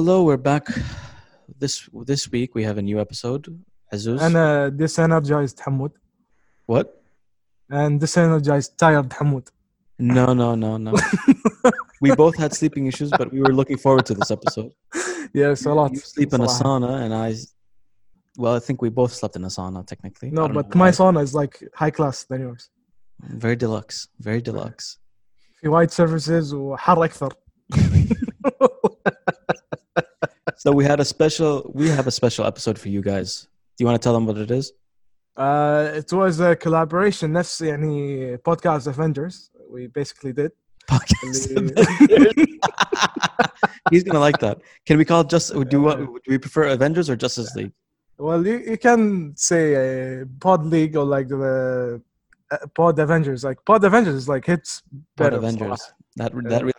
hello. We're back. This this week we have a new episode. Azuz. انا disenergized حمود what? and disenergized tired حمود No, no, no, no. we both had sleeping issues, but we were looking forward to this episode. yes a lot You sleep in a صراحة. sauna, and I. Well, I think we both slept in a sauna technically. I no don't but know my why. sauna is like high class than yours very deluxe, very deluxe. في وايد services وحر اكثر So we had a special. We have a special episode for you guys. Do you want to tell them what it is? uh, it was a collaboration نفس يعني podcast Avengers we basically did Podcast. اللي- He's gonna like that. Can we call it just? Do what? Do we prefer Avengers or Justice League? well you, you can say uh, pod league or like the uh, pod Avengers like pod Avengers is like hits What better Avengers? صراحة. That that really.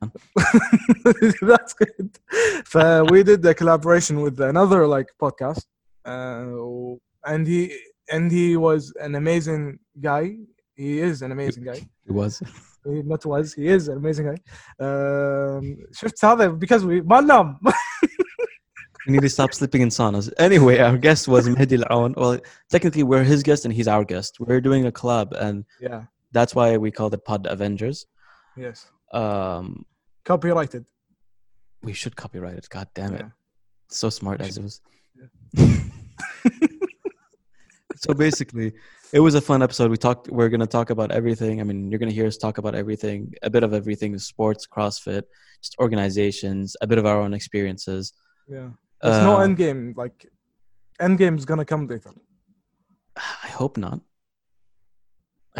That's good. So we did a collaboration with another like podcast, uh, and he and he was an amazing guy. He is an amazing guy. It was. He not was. He is an amazing guy. Um, شفت هذا because we ما ننام. We need to stop sleeping in saunas. Anyway, our guest was Mehdi Al Well, technically, we're his guest and he's our guest. We're doing a collab, and yeah. that's why we called it Pod Avengers. Yes. Um, Copyrighted. we should copyright it. God damn it! Yeah. So smart as it was. Yeah. so basically, it was a fun episode. We talked. We're gonna talk about everything. I mean, you're gonna hear us talk about everything, a bit of everything: sports, CrossFit, just organizations, a bit of our own experiences. Yeah. There's no Uh, end game. Like end game is gonna come later. I hope not.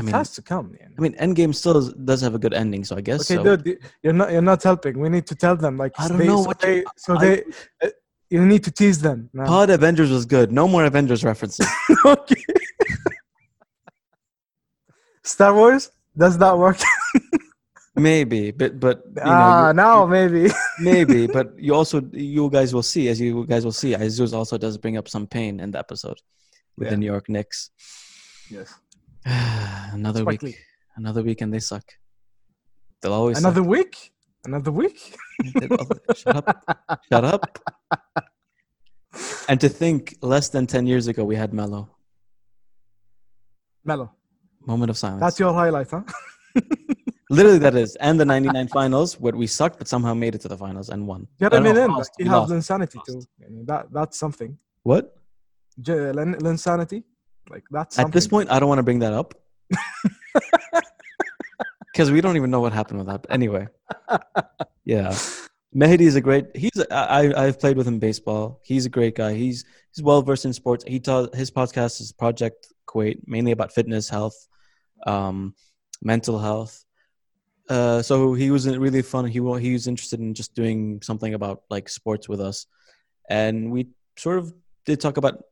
I mean, it has to come. I mean, Endgame still is, does have a good ending, so I guess. Okay, so. dude, you're not you're not helping. We need to tell them like I don't they, know so what they, you, so I, they. Uh, you need to tease them. Man. Pod Avengers was good. No more Avengers references. okay. Star Wars does not work. maybe, but but ah, now maybe maybe, but you also you guys will see as you guys will see. Azus also does bring up some pain in the episode with yeah. the New York Knicks. Yes. another week, Lee. another week, and they suck. They'll always suck. Another week. Another week. Shut up! Shut up! And to think, less than ten years ago, we had Melo. Mellow. Moment of silence. That's your highlight, huh? Literally, that is. And the '99 finals, where we sucked, but somehow made it to the finals and won. Yeah, in. we you have insanity lost. too. I mean, that that's something. What? J- uh, Lin- Insanity. Like that's At this point, I don't want to bring that up because we don't even know what happened with that. But anyway, yeah, Mehdi is a great. He's I I've played with him baseball. He's a great guy. He's he's well versed in sports. He taught his podcast is Project Kuwait, mainly about fitness, health, um, mental health. Uh, so he was really fun. He he was interested in just doing something about like sports with us, and we sort of did talk about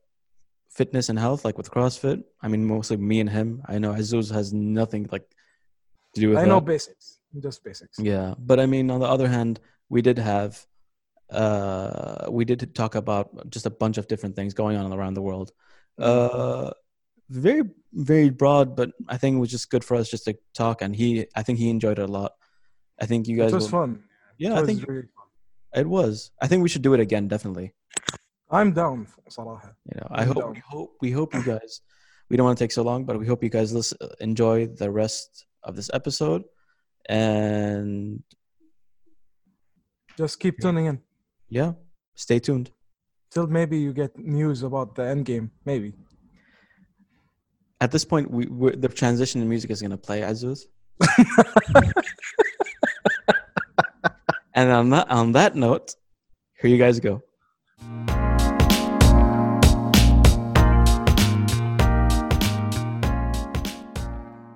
fitness and health, like with CrossFit. I mean, mostly me and him. I know Azuz has nothing like to do with I that. know basics. Just basics. Yeah, but I mean, on the other hand, we did have, uh, we did talk about just a bunch of different things going on around the world. Uh, very, very broad, but I think it was just good for us just to talk, and he, I think he enjoyed it a lot. I think you guys, It was will- fun. yeah, It I think really fun. it was. I think we should do it again, definitely. I'm down صراحة. You know, I I'm hope, down. we hope, we hope you guys. We don't want to take so long, but we hope you guys listen, enjoy the rest of this episode, and Just keep tuning in yeah, stay tuned. till maybe you get news about the end game. Maybe. At this point, we we're, the transition in music is going to play Azuz. and on that on that note, here you guys go.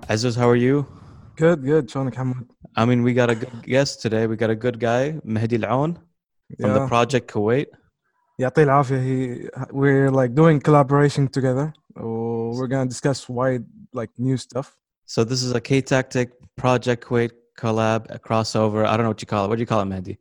Azuz, how are you? Good, good. شلونك حمود? I mean, we got a good guest today. We got a good guy, Mehdi Al from the Yeah. Project Kuwait. يعطيه العافية. He, we're like doing collaboration together. Oh, we're gonna discuss wide like new stuff. So this is a K Tactic Project Kuwait collab, a crossover. I don't know what you call it. What do you call it, Mehdi?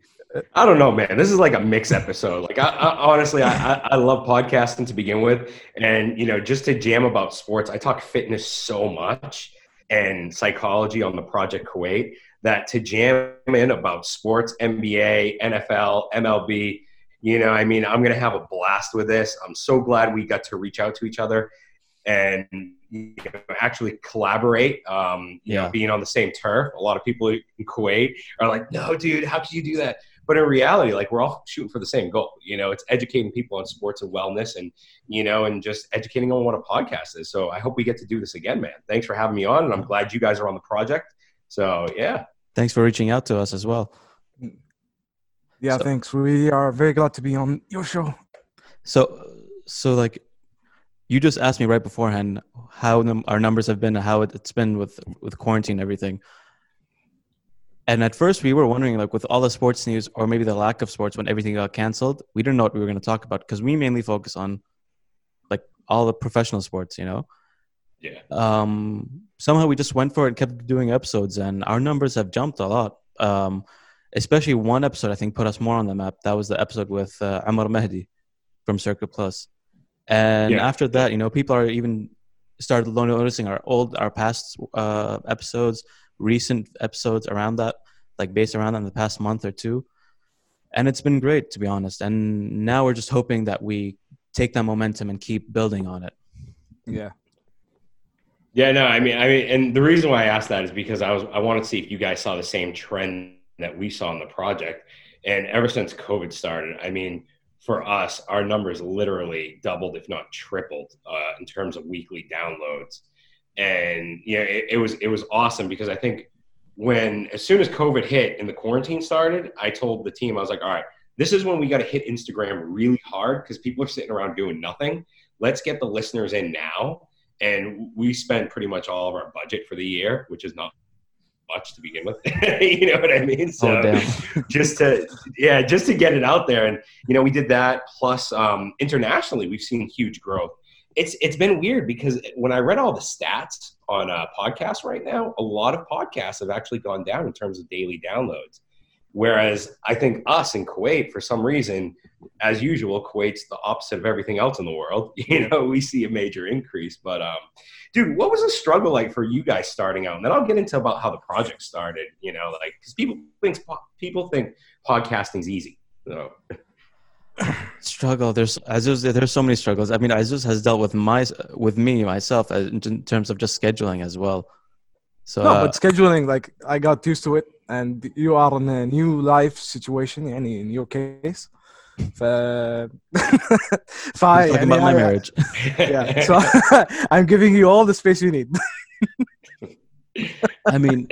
I don't know, man. This is like a mix episode. Like, I, I honestly, I, I, I love podcasting to begin with, and you know, just to jam about sports. I talk fitness so much and psychology on the Project Kuwait that to jam in about sports, NBA, NFL, MLB, you know, I mean, I'm going to have a blast with this. I'm so glad we got to reach out to each other and you know, actually collaborate. Um, you Yeah. know, being on the same turf. A lot of people in Kuwait are like, "No, dude, how could you do that?" But in reality, like we're all shooting for the same goal. You know, it's educating people on sports and wellness, and you know, and just educating on what a podcast is. So I hope we get to do this again, man. Thanks for having me on, and I'm glad you guys are on the project. So yeah, Thanks for reaching out to us as well. Yeah, So- thanks. We are very glad to be on your show. So, so like, you just asked me right beforehand how num- our numbers have been, how it, it's been with with quarantine and everything. And at first, we were wondering, like, with all the sports news, or maybe the lack of sports when everything got canceled, we didn't know what we were going to talk about because we mainly focus on, like, all the professional sports, you know. yeah, um, somehow we just went for it and kept doing episodes and our numbers have jumped a lot. Um, especially one episode i think put us more on the map. That was the episode with uh, amar mehdi from circuit plus. And Yeah. after that you know people are even started noticing our old our past uh, episodes recent episodes around that like based around that in the past month or two and it's been great to be honest and now we're just hoping that we take that momentum and keep building on it Yeah. yeah. No, I mean, I mean, and the reason why I asked that is because I was I wanted to see if you guys saw the same trend that we saw in the project, and ever since COVID started, I mean. For us, our numbers literally doubled, if not tripled, uh, in terms of weekly downloads. And you know it, it was it was awesome because I think when as soon as COVID hit and the quarantine started, I told the team I was like, all right, this is when we got to hit Instagram really hard because people are sitting around doing nothing. Let's get the listeners in now, and we spent pretty much all of our budget for the year, which is not much to begin with. you know what I mean? So oh just to yeah just to get it out there and you know we did that plus um, internationally we've seen huge growth it's it's been weird because when i read all the stats on uh, podcasts right now a lot of podcasts have actually gone down in terms of daily downloads. Whereas i think us in kuwait for some reason as usual kuwait's the opposite of everything else in the world. You know we see a major increase but um dude what was the struggle like for you guys starting out? And then i'll get into about how the project started you know like because people think people think podcasting's easy so struggle there's Aziz, there's so many struggles i mean Aziz has dealt with my with me myself uh, in in terms of just scheduling as well so No, uh, but scheduling, like I got used to it, and you are in a new life situation. يعني in your case, ف... ف... I'm talking يعني about my I- marriage Yeah, so I'm giving you all the space you need. i mean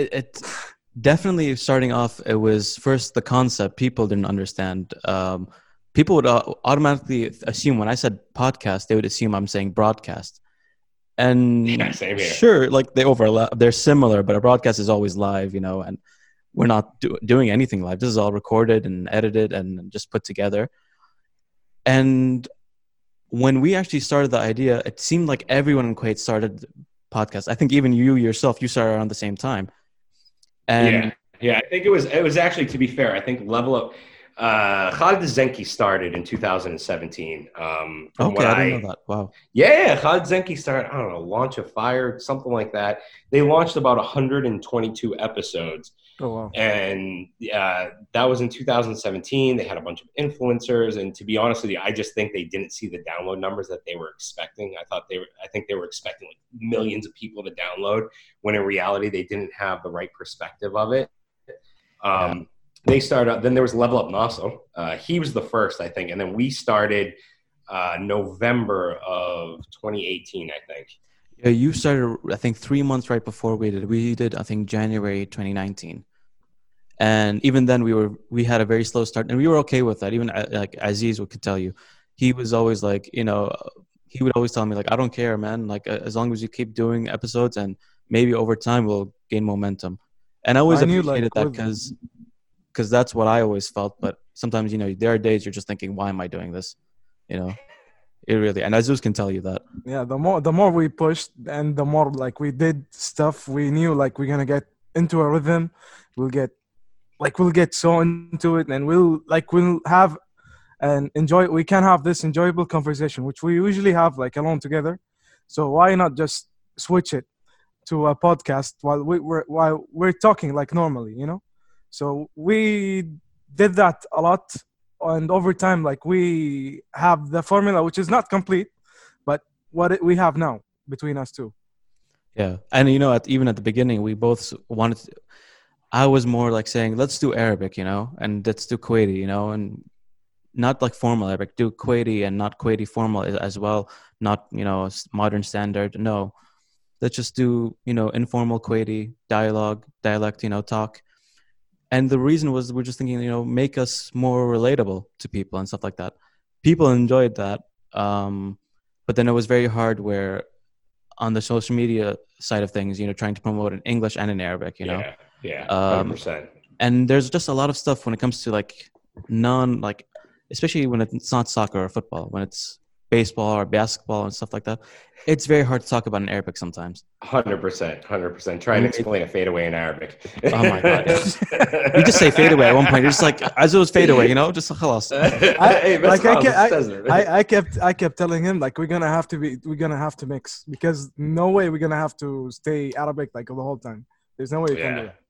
it, it definitely starting off it was first the concept people didn't understand um, people would automatically assume when i said podcast they would assume i'm saying broadcast. And Yeah, sure like they overlap they're similar but a broadcast is always live you know and we're not do- doing anything live. This is all recorded and edited and just put together. And when we actually started the idea it seemed like everyone in kuwait started podcasts i think even you yourself you started around the same time and yeah, yeah. I think it was. It was actually, to be fair, I think Level Up. Uh, Khalid Zenki started in 2017. Um, okay i didn't know that wow Yeah, Khalid Zenki started. I don't know, launch a fire, something like that. They launched about 122 episodes, Oh wow! and uh, that was in 2017. They had a bunch of influencers, and to be honest with you, I just think they didn't see the download numbers that they were expecting. I thought they were. I think they were expecting like millions of people to download, when in reality they didn't have the right perspective of it. Um, They started. Then there was Level Up Naso. Uh, he was the first, I think, and then we started uh, November of 2018, I think. Yeah, you started i think three months right before we did we did i think january 2019 and even then we were we had a very slow start and we were okay with that. Even uh, like aziz could tell you he was always like you know he would always tell me like i don't care man. Like as long as you keep doing episodes and maybe over time we'll gain momentum. And i always I knew, like, appreciated that because because that's what i always felt but sometimes you know there are days you're just thinking why am i doing this? You know it really and aziz can tell you that Yeah, the more the more we pushed, and the more like we did stuff, we knew like we're gonna get into a rhythm. We'll get like we'll get so into it, and we'll like we'll have and enjoy. We can have this enjoyable conversation, which we usually have like alone together. So why not just switch it? to a podcast while we were while we're talking like normally, you know. So we did that a lot, and over time, like we have the formula, which is not complete, but what we have now between us two. Yeah, and you know, at, even at the beginning, we both wanted. To, I was more like saying, let's do Arabic, you know, and let's do Kuwaiti, you know, and not like formal Arabic, do Kuwaiti and not Kuwaiti formal as well, not you know modern standard. No, let's just do you know informal Kuwaiti dialogue, dialect, you know, talk. And the reason was we're just thinking, you know, make us more relatable to people and stuff like that. People enjoyed that, um, but then it was very hard where on the social media side of things, you know, trying to promote in English and in Arabic, you know. Yeah, yeah, Um, 100%. and there's just a lot of stuff when it comes to like non like especially when it's not soccer or football when it's baseball or basketball and stuff like that it's very hard to talk about in arabic sometimes Hundred percent, hundred percent. Try and explain a fadeaway in Arabic. Oh my God, you just say fade away at one point you're just like as it was fade away you know just khalas. hey, like I, Mescal I. I, I kept I kept telling him like we're gonna have to be we're gonna have to mix because no way we're gonna have to stay Arabic like the whole time. There's no way you can do Yeah.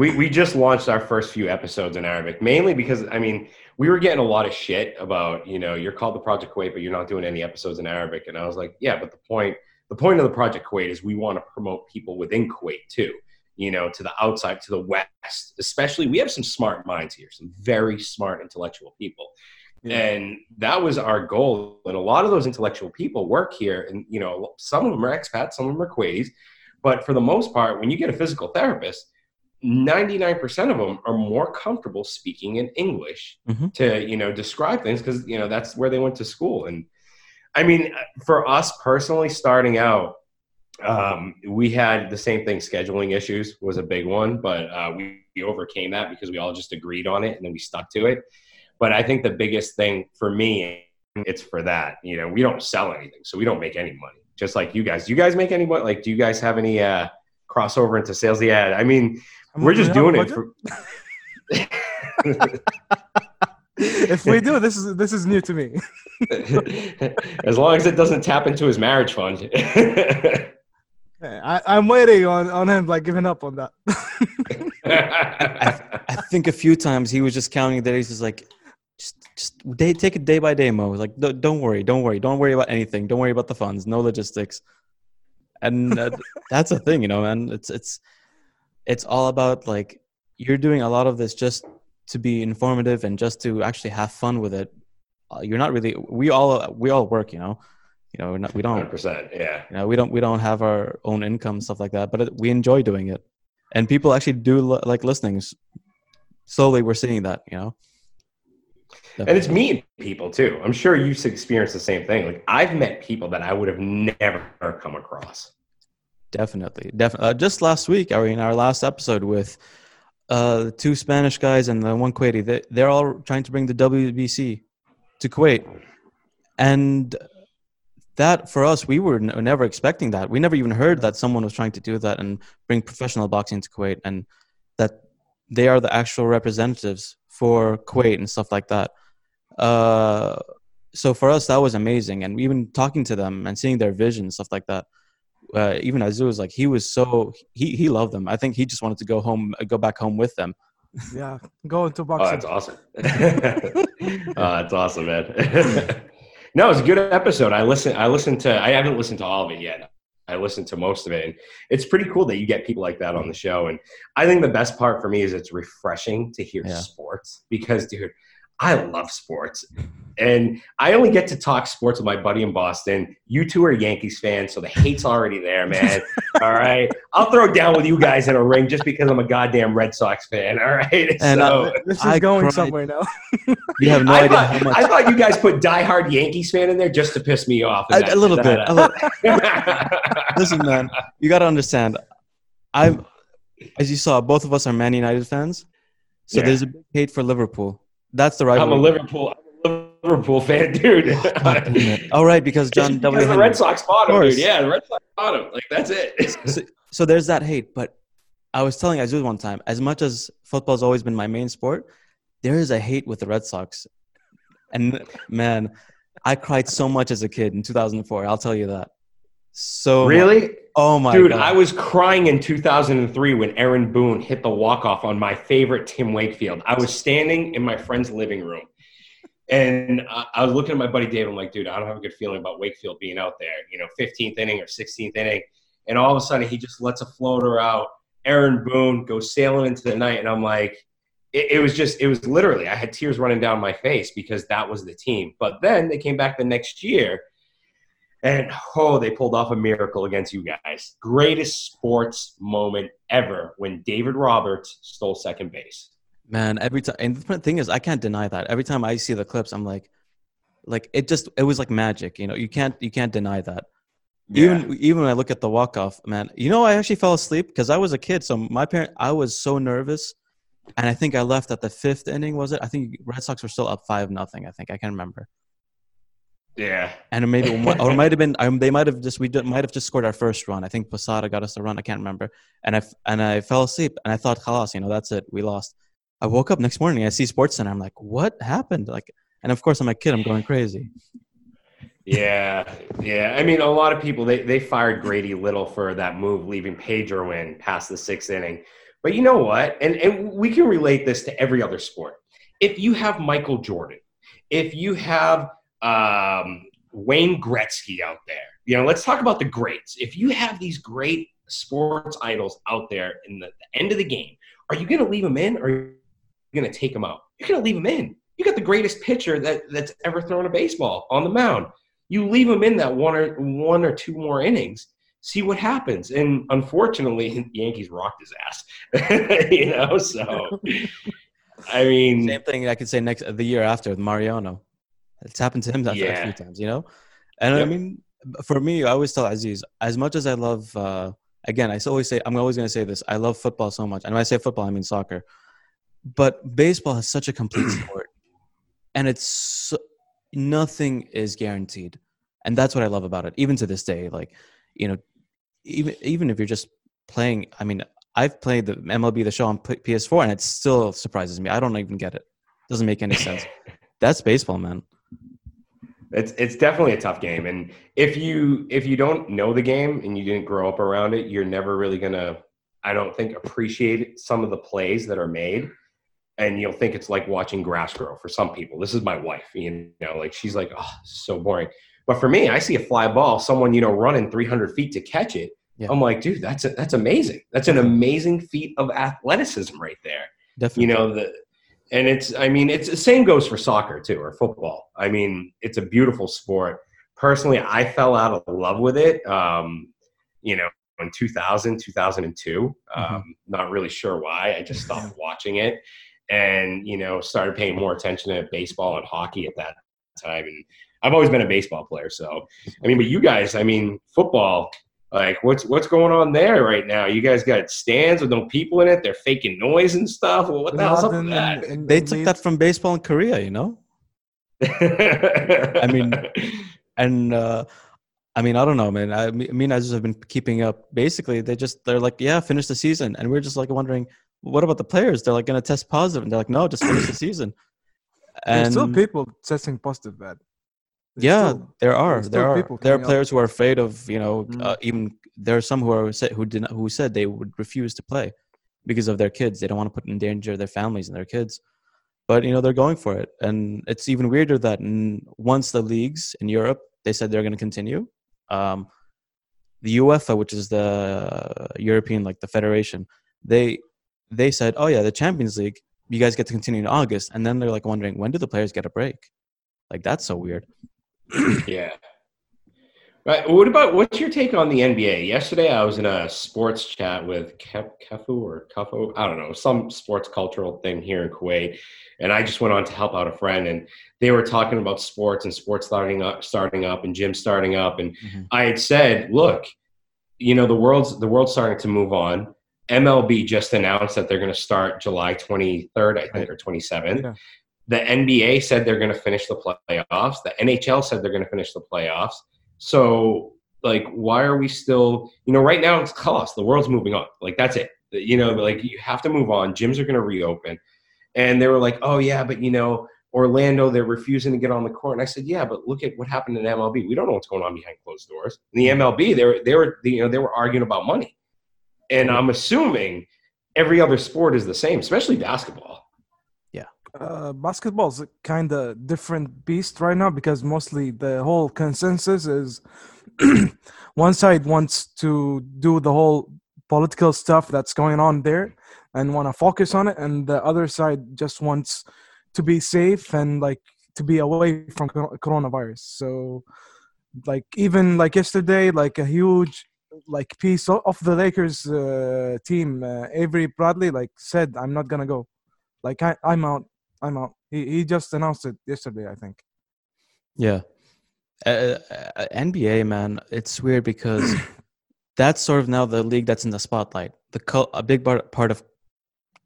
We we just launched our first few episodes in Arabic, mainly because I mean we were getting a lot of shit about you know you're called the Project Kuwait, but you're not doing any episodes in Arabic, and I was like, yeah, but the point the point of the Project Kuwait is we want to promote people within Kuwait too, you know, to the outside, to the west, especially. We have some smart minds here, some very smart intellectual people. And that was our goal. And a lot of those intellectual people work here. And, you know, some of them are expats, some of them are Kuwaitis. But for the most part, when you get a physical therapist, 99% of them are more comfortable speaking in English Mhm. to, you know, describe things because, you know, that's where they went to school. And I mean, for us personally, starting out, um, we had the same thing. Scheduling issues was a big one, but uh, we, we overcame that because we all just agreed on it and then we stuck to it. But I think the biggest thing for me, it's for that. You know, we don't sell anything, so we don't make any money. Just like you guys. Do you guys make any money? Like, do you guys have any uh, crossover into sales? Yeah, I mean, I mean, we're just doing it for. if we do, this is this is new to me. as long as it doesn't tap into his marriage fund. I, I'm waiting on, on him like giving up on that. i think a few times he was just counting the days he's like just just day, take it day by day mo like "Don't- don't worry don't worry don't worry about anything don't worry about the funds no logistics and uh, that's a thing you know man it's it's it's all about like you're doing a lot of this just to be informative and just to actually have fun with it uh, you're not really we all we all work you know you know we're not, we don't 100%. Yeah. you know we don't we don't have our own income stuff like that but it, we enjoy doing it and people actually do li- like listening slowly we're seeing that you know And it's meeting people too. I'm sure you've experienced the same thing. Like I've met people that I would have never come across. Definitely. Definitely uh, just last week or in our last episode with uh the two spanish guys and the one kuwaiti they, they're all trying to bring the wbc to kuwait. And that for us we were n- never expecting that. We never even heard that someone was trying to do that and bring professional boxing to kuwait and that they are the actual representatives for kuwait and stuff like that. Uh so for us that was amazing. And even talking to them and seeing their vision stuff like that uh, even Azuz, like he was so he he loved them. I think he just wanted to go home, go back home with them. yeah, go into Oh, boxing. that's awesome. oh, that's awesome, man. no, it's a good episode. I listen. I listened to. I haven't listened to all of it yet. I listened to most of it, and it's pretty cool that you get people like that on the show. And I think the best part for me is it's refreshing to hear Yeah. sports because, dude, I love sports, and I only get to talk sports with my buddy in Boston. You two are Yankees fans, so the hate's already there, man. all right, I'll throw down with you guys in a ring just because I'm a goddamn Red Sox fan. All right, And, so. uh, this is I going cried. somewhere now. You have no I, idea thought, how much. I thought you guys put diehard Yankees fan in there just to piss me off. Is A, that- a little is bit. that A little, listen, man, you got to understand. I'm, as you saw, both of us are Man United fans, so Yeah. there's a big hate for Liverpool. That's the right. I'm a Liverpool, I'm a Liverpool fan, dude. Oh, All oh, right, because John Just W. because the Red Sox bought him, dude. Yeah, the Red Sox bought him. Like that's it. so, so there's that hate. But I was telling Azuz one time, as much as football's always been my main sport, there is a hate with the Red Sox. And man, I cried so much as a kid in 2004. I'll tell you that. So much. Oh my Dude, god. I was crying in 2003 when Aaron Boone hit the walk-off on my favorite Tim Wakefield. I was standing in my friend's living room. And I I was looking at my buddy Dave. I'm like, dude, I don't have a good feeling about Wakefield being out there, you know, 15th inning or 16th inning. And all of a sudden, he just lets a floater out. Aaron Boone goes sailing into the night. And I'm like, it, it was just, it was literally, I had tears running down my face because that was the team. But then they came back the next year and oh, they pulled off a miracle against you guys. Greatest sports moment ever when David Roberts stole second base. Man, every time, and the thing is, I can't deny that. Every time I see the clips, I'm like, like it just, it was like magic. You know, you can't, you can't deny that. Yeah. Even, even when I look at the walk off, man, you know, I actually fell asleep because I was a kid. So my parent, I was so nervous, and I think I left at the fifth inning. Was it? I think Red Sox were still up five nothing. I think I can't remember. Yeah, And maybe, or it might have been, um, they might have just, we did, might have just scored our first run. I think Posada got us a run. I can't remember. And I, and I fell asleep and I thought, Khalas, you know, that's it. We lost. I woke up next morning. I see Sports Center. I'm like, what happened? Like, and of course, I'm a kid. I'm going crazy. yeah, yeah. I mean, a lot of people they they fired Grady Little for that move, leaving Pedro in past the sixth inning. But you know what? And and we can relate this to every other sport. If you have Michael Jordan, if you have um, Wayne Gretzky out there, you know, let's talk about the greats. If you have these great sports idols out there in the, the end of the game, are you going to leave them in or are you going to take them out? You're going to leave them in. You got the greatest pitcher that, that's ever thrown a baseball on the mound. You leave them in that one or one or two more innings. See what happens. And unfortunately, the Yankees rocked his ass. you know, so I mean, Same thing I could say next the year after with Mariano. It's happened to him that a few times, you know. And I mean, for me, I always tell Aziz, as much as I love, uh, again, I always say, I'm always going to say this: I love football so much, and when I say football, I mean soccer. But baseball has such a complete sport, and it's so, nothing is guaranteed, and that's what I love about it. Even to this day, like you know, even even if you're just playing, I mean, I've played the MLB the Show on PS4, and it still surprises me. I don't even get it. Doesn't make any sense. That's baseball, man. It's it's definitely a tough game and if you if you don't know the game and you didn't grow up around it you're never really gonna i don't think appreciate some of the plays that are made. And you'll think it's like watching grass grow for some people. This is my wife you know like she's like oh so boring. But for me i see a fly ball someone you know running 300 feet to catch it. Yeah. i'm like dude that's a, that's amazing. That's an amazing feat of athleticism right there. Definitely. you know the and it's i mean it's the same goes for soccer too or football. I mean it's a beautiful sport. Personally i fell out of love with it um you know in 2000 2002 um not really sure why. I just stopped watching it and you know started paying more attention to baseball and hockey at that time. And i've always been a baseball player so i mean but you guys i mean football like what's what's going on there right now? You guys got stands with no people in it. They're faking noise and stuff. Well, what the hell's up with that? and- and They took that from baseball in Korea, you know. I mean, And uh, I mean, I don't know, man. I me me and Aziz have been keeping up. Basically, they just they're like, yeah, finish the season, and we're just like wondering, what about the players? They're like going to test positive, and they're like, no, just finish the season. There's And still people testing positive, bad. There's yeah, still- there are there are there are coming up. players who are afraid of you know Mm. uh, even there are some who are said who did not, who said they would refuse to play because of their kids. They don't want to put in danger their families and their kids. But you know they're going for it, and it's even weirder that n- once the leagues in Europe they said they're going to continue. Um, the UEFA, which is the European like the federation, they they said, oh yeah, the Champions League, you guys get to continue in August, and then they're like wondering when do the players get a break? Like that's so weird. Yeah. Right. What about what's your take on the NBA? Yesterday, I was in a sports chat with Kef, Kefu or Kefo, I don't know, some sports cultural thing here in Kuwait, and I just went on to help out a friend, and they were talking about sports and sports starting up, starting up, and gyms starting up, and Mhm. I had said, look, you know, the world's the world's starting to move on. MLB just announced that they're going to start July 23rd, I think, or 27th. Yeah. The NBA said they're going to finish the playoffs. The NHL said they're going to finish the playoffs. So, like, why are we still, you know, right now it's chaos. The world's moving on. Like, that's it. You know, like, you have to move on. Gyms are going to reopen. And they were like, oh, yeah, but, you know, Orlando, they're refusing to get on the court. And I said, yeah, but look at what happened in MLB. We don't know what's going on behind closed doors. In the MLB, they were, they were, you know, they were arguing about money. And I'm assuming every other sport is the same, especially basketball. Uh, basketball a kind of different beast right now because mostly the whole consensus is one side wants to do the whole political stuff that's going on there and want to focus on it, and the other side just wants to be safe and like to be away from coronavirus. So, like even like yesterday, like a huge like piece of the Lakers uh, team, uh, Avery Bradley, like said, "I'm not gonna go." Like I, I'm out. I'm out. He he just announced it yesterday, I think. Yeah. Uh, uh, NBA, man, it's weird because that's sort of now the league that's in the spotlight. The cul- a big part part of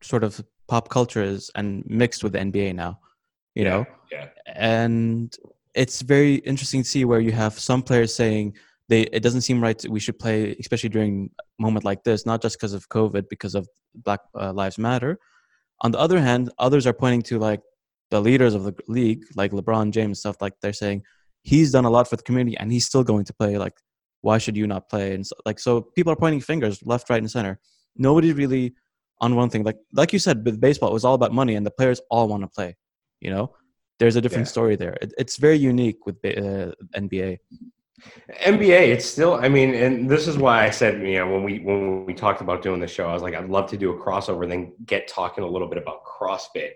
sort of pop culture is and mixed with the NBA now, you Yeah, know. yeah. And it's very interesting to see where you have some players saying they it doesn't seem right that we should play, especially during a moment like this, not just because of COVID, because of Black uh, Lives Matter. On the other hand, others are pointing to like the leaders of the league, like LeBron James stuff, like they're saying he's done a lot for the community and he's still going to play. Like, why should you not play? And so, like, so people are pointing fingers left, right, and center. Nobody's really on one thing. Like, like you said, with baseball, it was all about money, and the players all want to play. You know, there's a different Yeah. story there. It, it's very unique with uh, NBA. NBA, it's still. I mean, and this is why I said, you know, when we when we talked about doing the show, I was like, I'd love to do a crossover, and then get talking a little bit about CrossFit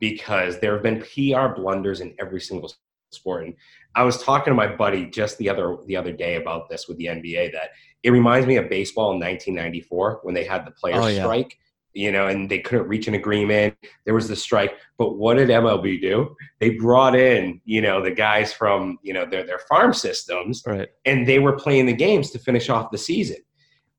because there have been PR blunders in every single sport. And I was talking to my buddy just the other the other day about this with the NBA that it reminds me of baseball in 1994 when they had the players Oh, yeah. strike. You know, and they couldn't reach an agreement. There was the strike, but what did MLB do? They brought in, you know, the guys from, you know, their their farm systems, Right. and they were playing the games to finish off the season.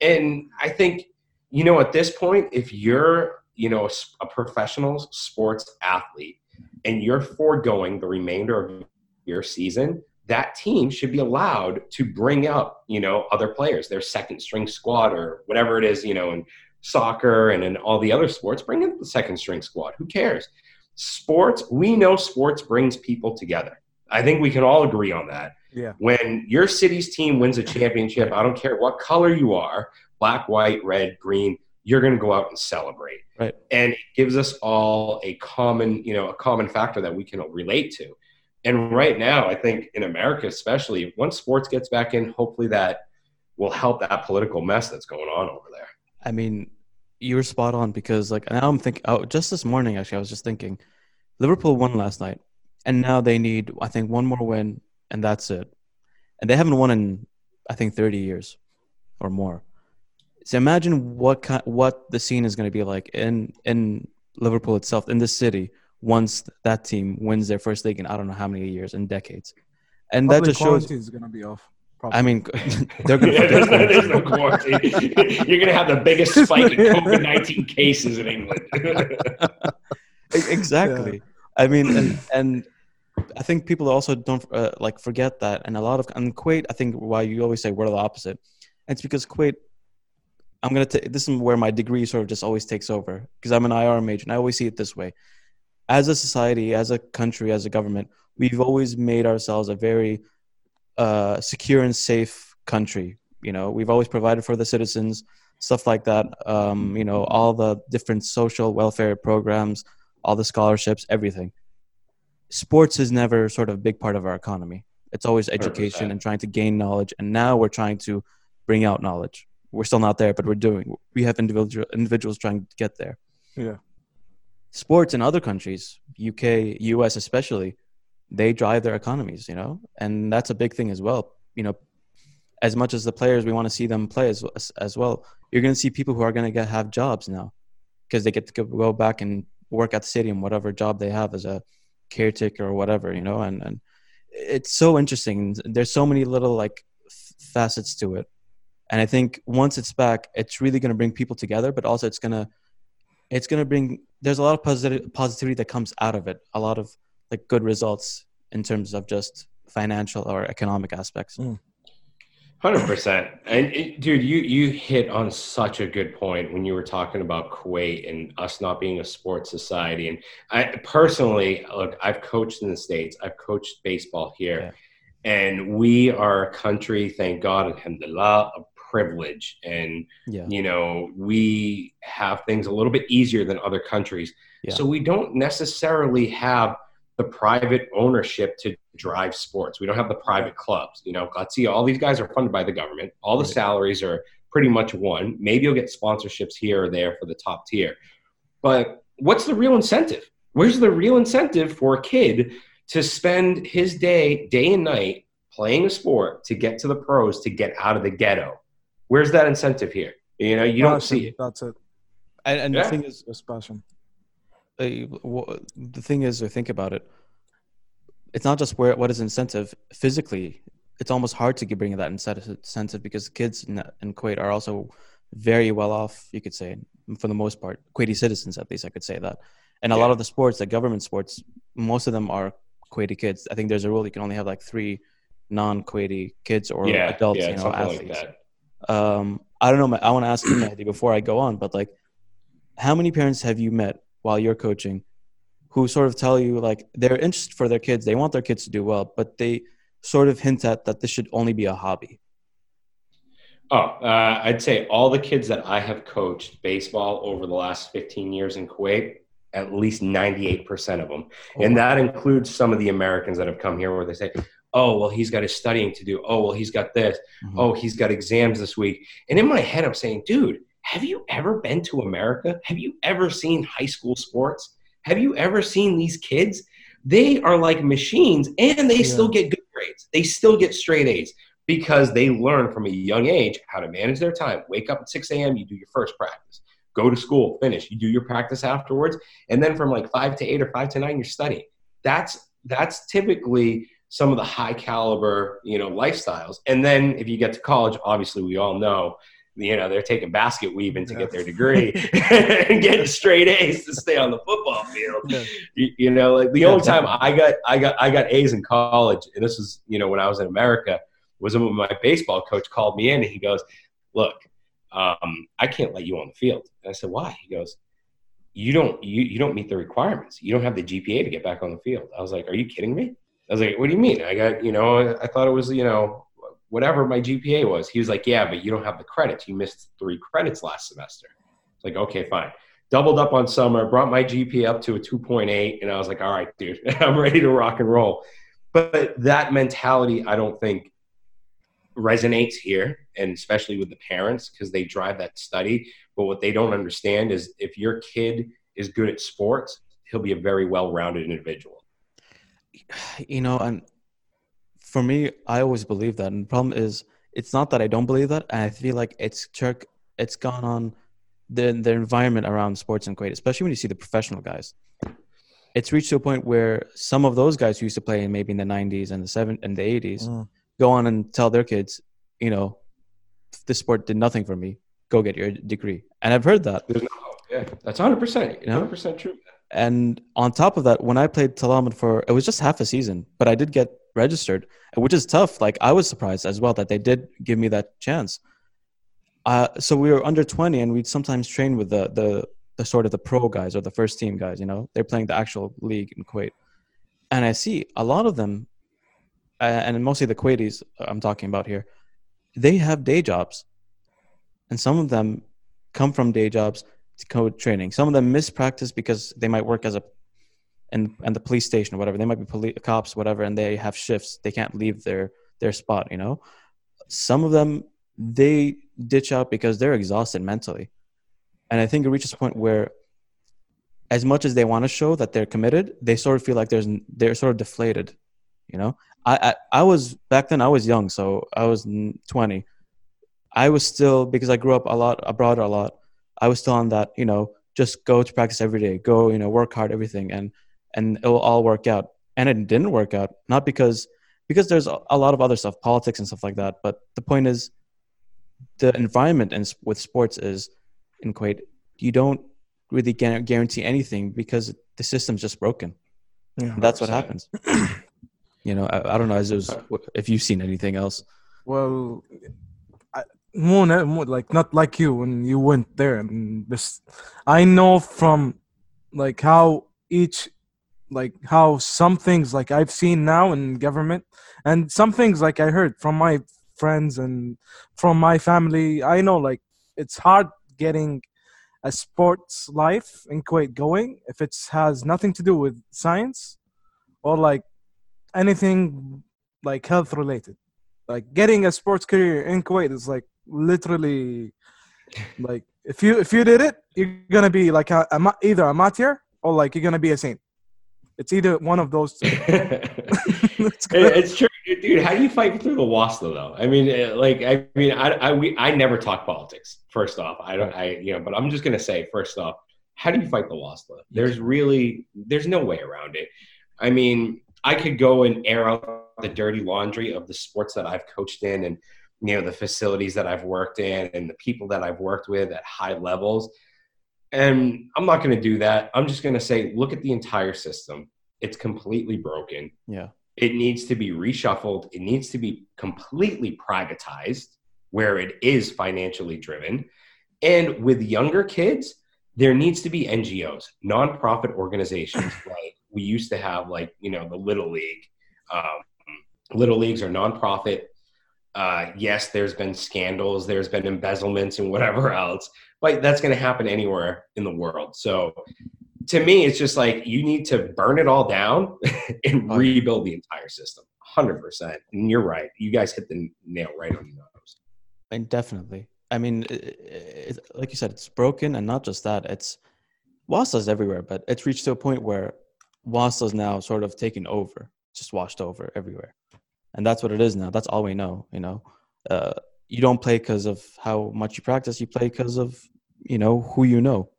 And I think, you know, at this point, if you're, you know, a professional sports athlete and you're foregoing the remainder of your season, that team should be allowed to bring up, you know, other players, their second string squad or whatever it is, you know, in soccer and in all the other sports, bring in the second string squad. Who cares? Sports, we know sports brings people together. I think we can all agree on that Yeah. when your city's team wins a championship, I don't care what color you are black, white, red, green you're going to go out and celebrate. Right. And it gives us all a common, you know, a common factor that we can relate to. And right now, I think in America, especially, once sports gets back in, hopefully that will help that political mess that's going on over. I mean, you were spot on because like now I'm thinking. Oh, just this morning actually, I was just thinking, Liverpool won last night, and now they need I think one more win, and that's it. And they haven't won in I think 30 years or more. So imagine what kind, what the scene is going to be like in in Liverpool itself, in this city, once that team wins their first league in I don't know how many years and decades. And that just shows. is gonna be off. I mean, they're going Yeah, there's, no, there's no quarantine. You're going to have the biggest spike in COVID 19 cases in England. Exactly i mean and, and i think people also don't uh, like forget that and a lot of and kuwait i think why you always say we're the opposite it's because kuwait i'm going to take this is where my degree sort of just always takes over because i'm an ir major and i always see it this way as a society as a country as a government we've always made ourselves a very uh, secure and safe country you know we've always provided for the citizens stuff like that um, you know all the different social welfare programs all the scholarships, everything. Sports is never sort of a big part of our economy. It's always education 100%. and trying to gain knowledge. And now we're trying to bring out knowledge. We're still not there, but we're doing. We have individual individuals trying to get there. Yeah. Sports in other countries, UK, US especially, they drive their economies. You know, and that's a big thing as well. You know, as much as the players, we want to see them play as as, as well. You're going to see people who are going to get have jobs now because they get to go- back and work at the stadium, whatever job they have as a caretaker or whatever, you know, and, and it's so interesting. There's so many little like facets to it. And I think once it's back, it's really going to bring people together, but also it's going to, it's going to bring, there's a lot of positive positivity that comes out of it. A lot of like good results in terms of just financial or economic aspects. Mm. Hundred percent, and it, dude, you you hit on such a good point when you were talking about Kuwait and us not being a sports society. And I personally, look, I've coached in the states, I've coached baseball here, yeah. and we are a country, thank God, alhamdulillah, of privilege, and yeah. you know we have things a little bit easier than other countries. Yeah. So we don't necessarily have the private ownership to drive sports. We don't have the private clubs. You know, let's see, all these guys are funded by the government. All the salaries are pretty much one. Maybe you'll get sponsorships here or there for the top tier. But what's the real incentive? Where's the real incentive for a kid to spend his day, day and night, playing a sport to get to the pros, to get out of the ghetto? Where's that incentive here? You know, you don't see it. That's it. And, and yeah. the thing is, the thing is, or think about it, it's not just where what is incentive physically. It's almost hard to bring that incentive because kids in, in Kuwait are also very well off. You could say, for the most part, Kuwaiti citizens at least. I could say that, and a yeah. lot of the sports, the government sports, most of them are Kuwaiti kids. I think there's a rule you can only have like three non-Kuwaiti kids or yeah, adults, yeah, you know, athletes. Like um, I don't know. I want to ask you, Mehdi, before I go on, but like, how many parents have you met while you're coaching who sort of tell you like they're interested for their kids they want their kids to do well but they sort of hint at that this should only be a hobby. Oh uh, i'd say all the kids that i have coached baseball over the last 15 years in kuwait at least 98% of them. Oh, and that includes some of the americans that have come here where they say oh well he's got his studying to do. Oh well he's got this. Mm-hmm. oh he's got exams this week. And in my head i'm saying dude have you ever been to America? Have you ever seen high school sports? Have you ever seen these kids? They are like machines and they yeah. still get good grades. They still get straight A's because they learn from a young age how to manage their time. Wake up at 6 a.m., you do your first practice. Go to school, finish. You do your practice afterwards. And then from like five to eight or five to nine, you're studying. That's that's typically some of the high caliber, you know, lifestyles. And then if you get to college, obviously we all know you know they're taking basket weaving to get their degree and getting straight A's to stay on the football field. Yeah. You, you, know, like the yeah, only time I got I got I got A's in college, and this was you know when I was in America, was when my baseball coach called me in and he goes, "Look, um, I can't let you on the field." And I said, "Why?" He goes, "You don't you you don't meet the requirements. You don't have the GPA to get back on the field." I was like, "Are you kidding me?" I was like, "What do you mean? I got you know I thought it was you know whatever my GPA was. He was like, yeah, but you don't have the credits. You missed three credits last semester. It's like, okay, fine. Doubled up on summer, brought my GPA up to a 2.8, and I was like, all right, dude, I'm ready to rock and roll. But that mentality, I don't think resonates here, and especially with the parents because they drive that study. But what they don't understand is if your kid is good at sports, he'll be a very well-rounded individual. You know, and for me, I always believe that. And the problem is, it's not that I don't believe that. And I feel like it's Turk, it's gone on the the environment around sports in Kuwait, especially when you see the professional guys. It's reached to a point where some of those guys who used to play in maybe in the '90s and the '70s and the '80s mm. go on and tell their kids, you know, this sport did nothing for me. Go get your degree. And I've heard that. Yeah, that's 100 percent 100 percent true. And on top of that, when I played Tadamon for it was just half a season, but I did get registered, which is tough. Like I was surprised as well that they did give me that chance. Uh, so we were under 20 and we'd sometimes train with the, the, the sort of the pro guys or the first team guys, you know, they're playing the actual league in Kuwait. And I see a lot of them, uh, and mostly the Kuwaitis I'm talking about here, they have day jobs. And some of them come from day jobs code training. Some of them miss practice because they might work as a and and the police station or whatever. They might be police cops, whatever, and they have shifts. They can't leave their their spot. You know, some of them they ditch out because they're exhausted mentally, and I think it reaches a point where, as much as they want to show that they're committed, they sort of feel like there's they're sort of deflated. You know, I, I I was back then I was young, so I was twenty. I was still because I grew up a lot abroad a lot. I was still on that, you know, just go to practice every day, go, you know, work hard, everything, and and it will all work out. And it didn't work out, not because because there's a lot of other stuff, politics and stuff like that. But the point is, the environment and with sports is in Kuwait, you don't really guarantee anything because the system's just broken. Yeah, that's what happens. you know, I, I, don't know as if you've seen anything else. Well, more, eh? ne- more like not like you when you went there, and I know from like how each like how some things like I've seen now in government, and some things like I heard from my friends and from my family. I know like it's hard getting a sports life in Kuwait going if it has nothing to do with science or like anything like health related. Like getting a sports career in Kuwait is like literally like if you if you did it, you're gonna be like a, a either a martyr or like you're gonna be a saint. It's either one of those two. It's it's true, dude. How do you fight through the wasta though? I mean, eh, like, I mean, I, I, we, I never talk politics. First off, I don't, I, you know, but I'm just gonna say, first off, how do you fight the wasta? There's really, there's no way around it. I mean, I could go and air out the dirty laundry of the sports that I've coached in, and you know, the facilities that I've worked in, and the people that I've worked with at high levels. And I'm not going to do that. I'm just going to say, look at the entire system. It's completely broken. Yeah. It needs to be reshuffled. It needs to be completely privatized where it is financially driven. And with younger kids, there needs to be NGOs, nonprofit organizations like we used to have, like, you know, the Little League. Um, Little Leagues are nonprofit. Uh, yes, there's been scandals, there's been embezzlements and whatever else, but that's going to happen anywhere in the world. So to me, it's just like you need to burn it all down and rebuild the entire system. 100%. And you're right. You guys hit the nail right on the nose. And definitely. I mean, i- i- it, like you said, it's broken, and not just that. It's WASA's everywhere, but it's reached to a point where WASA's now sort of taken over, just washed over everywhere, and that's what it is now. That's all we know. You know, uh, you don't play because of how much you practice. You play because of you know who you know.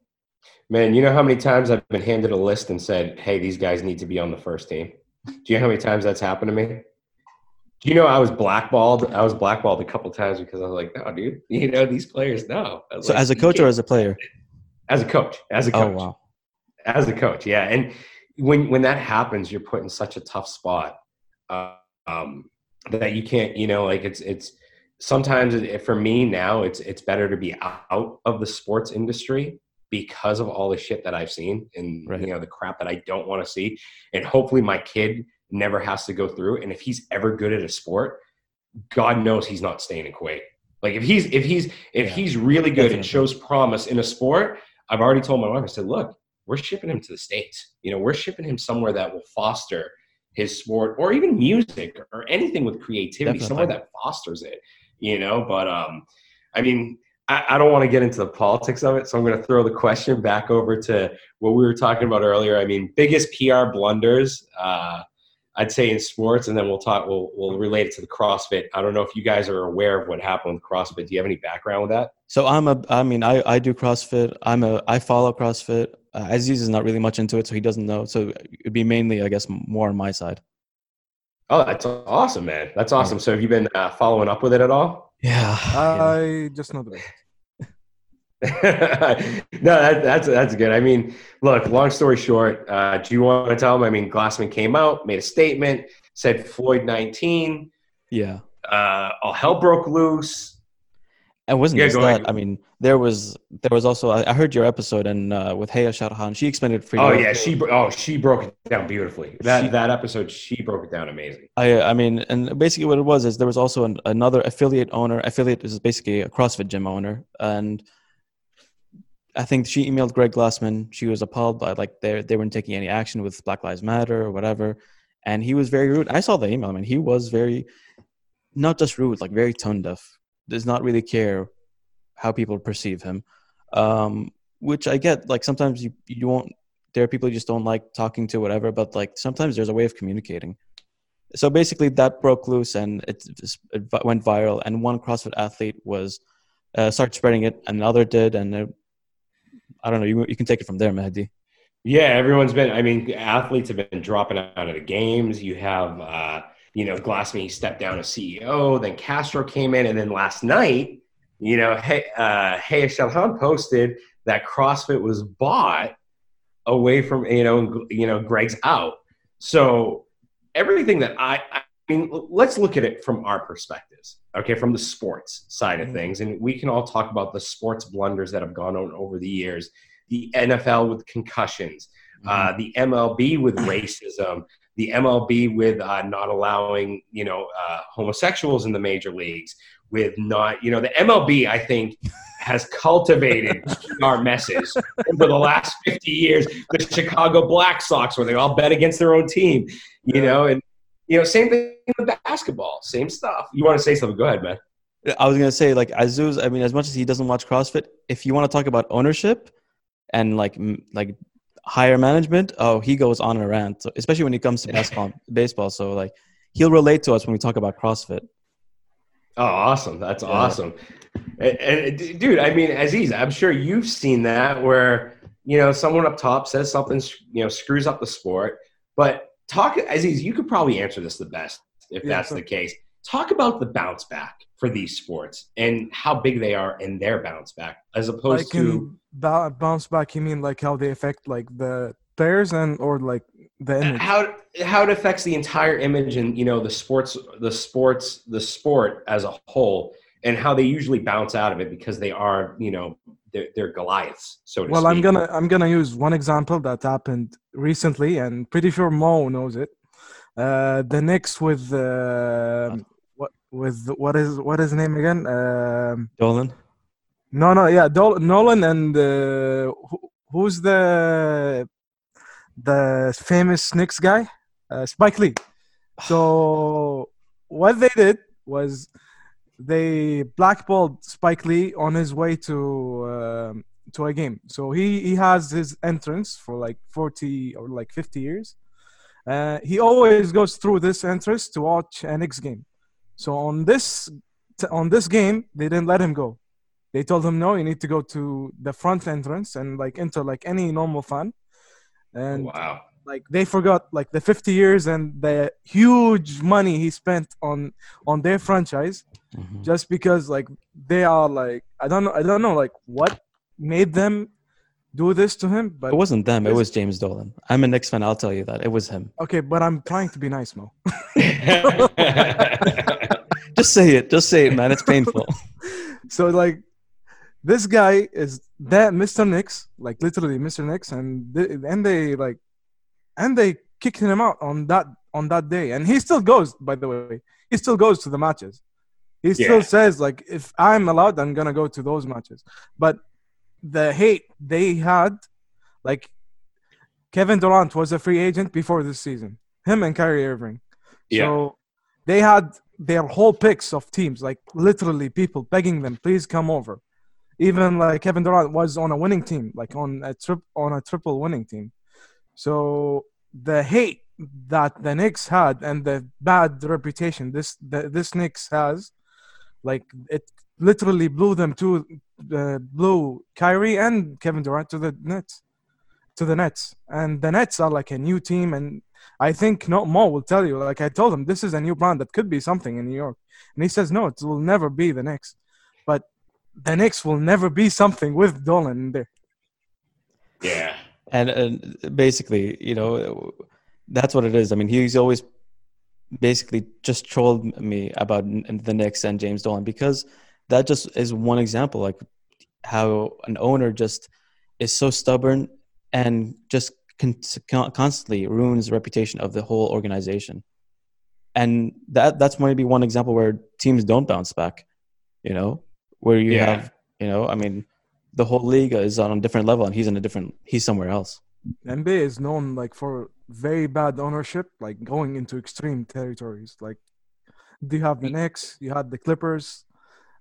Man, you know how many times I've been handed a list and said, hey, these guys need to be on the first team? Do you know how many times that's happened to me? Do you know I was blackballed? I was blackballed a couple times because I was like, no, dude, you know, these players, no. So like, as a coach or as a player? as a coach, as a coach. Oh coach. wow. as a coach yeah and when when that happens you're put in such a tough spot uh, um, that you can't you know like it's it's sometimes it, for me now it's it's better to be out of the sports industry because of all the shit that i've seen and Right. you know the crap that i don't want to see. And hopefully my kid never has to go through and if he's ever good at a sport god knows he's not staying in kuwait. Like if he's if he's if Yeah, he's really good and shows promise in a sport i've already told my wife i said look we're shipping him to the states. You know we're shipping him somewhere that will foster his sport or even music or anything with creativity somewhere that fosters it you know but um i mean I, I don't want to get into the politics of it so i'm going to throw the question back over to what we were talking about earlier i mean biggest pr blunders uh I'd say in sports, and then we'll talk. We'll we'll relate it to the CrossFit. I don't know if you guys are aware of what happened with CrossFit. Do you have any background with that? So I'm a. I mean, I I do CrossFit. I'm a. I follow CrossFit. Uh, Aziz is not really much into it, so he doesn't know. So it'd be mainly, I guess, more on my side. Oh, that's awesome, man. That's awesome. So have you been uh, following up with it at all? Yeah. I just know the best. no, that, that's that's good. I mean, look. Long story short, uh, do you want to tell them? I mean, Glassman came out, made a statement, said Floyd nineteen. yeah. Uh, all hell broke loose. It wasn't Yeah, just that. ahead. I mean, there was there was also I, I heard your episode and uh, with Haya Sharhan, she explained it for you. Oh yeah, she oh she broke it down beautifully. That She- that episode, she broke it down amazing. I I mean, and basically what it was is there was also an, another affiliate owner. Affiliate is basically a CrossFit gym owner, and I think she emailed Greg Glassman. She was appalled by like they they weren't taking any action with Black Lives Matter or whatever, and he was very rude. I saw the email. I mean, he was very not just rude, like very tone deaf. Does not really care how people perceive him, um, which I get. Like sometimes you you won't. There are people you just don't like talking to, whatever. But like sometimes there's a way of communicating. So basically, that broke loose and it, it went viral. And one CrossFit athlete was uh, started spreading it, and another did, and it, I don't know. You you can take it from there, Mehdi. Yeah, everyone's been. I mean, athletes have been dropping out of the games. You have, uh, you know, Glassman stepped down as CEO. Then Castro came in, and then last night, you know, hey, uh, hey, Shalhan posted that CrossFit was bought away from you know, you know, Greg's out. So everything that I, I mean, let's look at it from our perspectives, okay, from the sports side of Mhm. things. And we can all talk about the sports blunders that have gone on over the years the NFL with concussions, uh, the MLB with racism, the MLB with uh, not allowing, you know, uh, homosexuals in the major leagues, with not, you know, the MLB, I think, has cultivated our message over the last 50 years. The Chicago Black Sox, where they all bet against their own team, you know, and, you know, same thing with basketball, same stuff. You want to say something? Go ahead, man. I was gonna say like Azuz. I mean, as much as he doesn't watch CrossFit, if you want to talk about ownership and like m- like higher management, oh, he goes on a rant. So, especially when it comes to basketball, baseball. So like he'll relate to us when we talk about CrossFit. Oh, awesome. That's Yeah. awesome. And, uh, and dude, I mean, Aziz, I'm sure you've seen that where, you know, someone up top says something, you know, screws up the sport. But talk, Aziz, you could probably answer this the best if Yeah, that's sure. the case. Talk about the bounce back for these sports and how big they are in their bounce back as opposed like to. ba- bounce back you mean like how they affect like the players and or like the image how how it affects the entire image and you know the sports the sports the sport as a whole and how they usually bounce out of it because they are you know they're, they're goliaths so to well speak. i'm gonna i'm gonna use one example that happened recently and pretty sure mo knows it uh the Knicks with uh, what with what is what is his name again um Dolan. no no yeah Dol- nolan and uh, who, who's the the famous Knicks guy uh, spike lee so what they did was they blackballed Spike Lee on his way to um, to a game. So he he has his entrance for like 40 or like 50 years. Uh, he always goes through this entrance to watch a Knicks game. So on this on this game, they didn't let him go. They told him no, you need to go to the front entrance and like enter like any normal fan. And wow like they forgot like the 50 years and the huge money he spent on on their franchise Mhm. just because like they are like I don't know I don't know like what made them do this to him but It wasn't them. It was James Dolan. I'm a Knicks fan. I'll tell you that. It was him. okay but I'm trying to be nice Mo Just say it. Just say it, man. It's painful. so like this guy is that Mr. Knicks like literally Mr. Knicks and they, and they like and they kicked him out on that on that day and he still goes by the way he still goes to the matches he still Yeah. says like if i'm allowed i'm gonna go to those matches but the hate they had like kevin durant was a free agent before this season. Him and Kyrie irving. Yeah. so they had their whole picks of teams like literally people begging them please come over. Even like kevin durant was on a winning team like on a trip on a triple winning team. So the hate that the Knicks had and the bad reputation this the, this Knicks has, like it literally blew them to uh, blew Kyrie and Kevin Durant to the Nets, to the Nets, and the Nets are like a new team, and I think no Mo will tell you. Like I told him, this is a new brand that could be something in New York, and he says no, it will never be the Knicks, but the Knicks will never be something with Dolan in there. yeah and, and basically, you know, that's what it is. I mean, he's always basically just trolled me about the Knicks and James Dolan because that just is one example, like how an owner just is so stubborn and just con- con- constantly ruins the reputation of the whole organization. And that that's maybe one example where teams don't bounce back, you know, where you Yeah. have, you know, I mean, the whole league is on a different level and he's in a different, he's somewhere else. NBA is known like for very bad ownership, like going into extreme territories. Like, do you have the Knicks? You had the Clippers.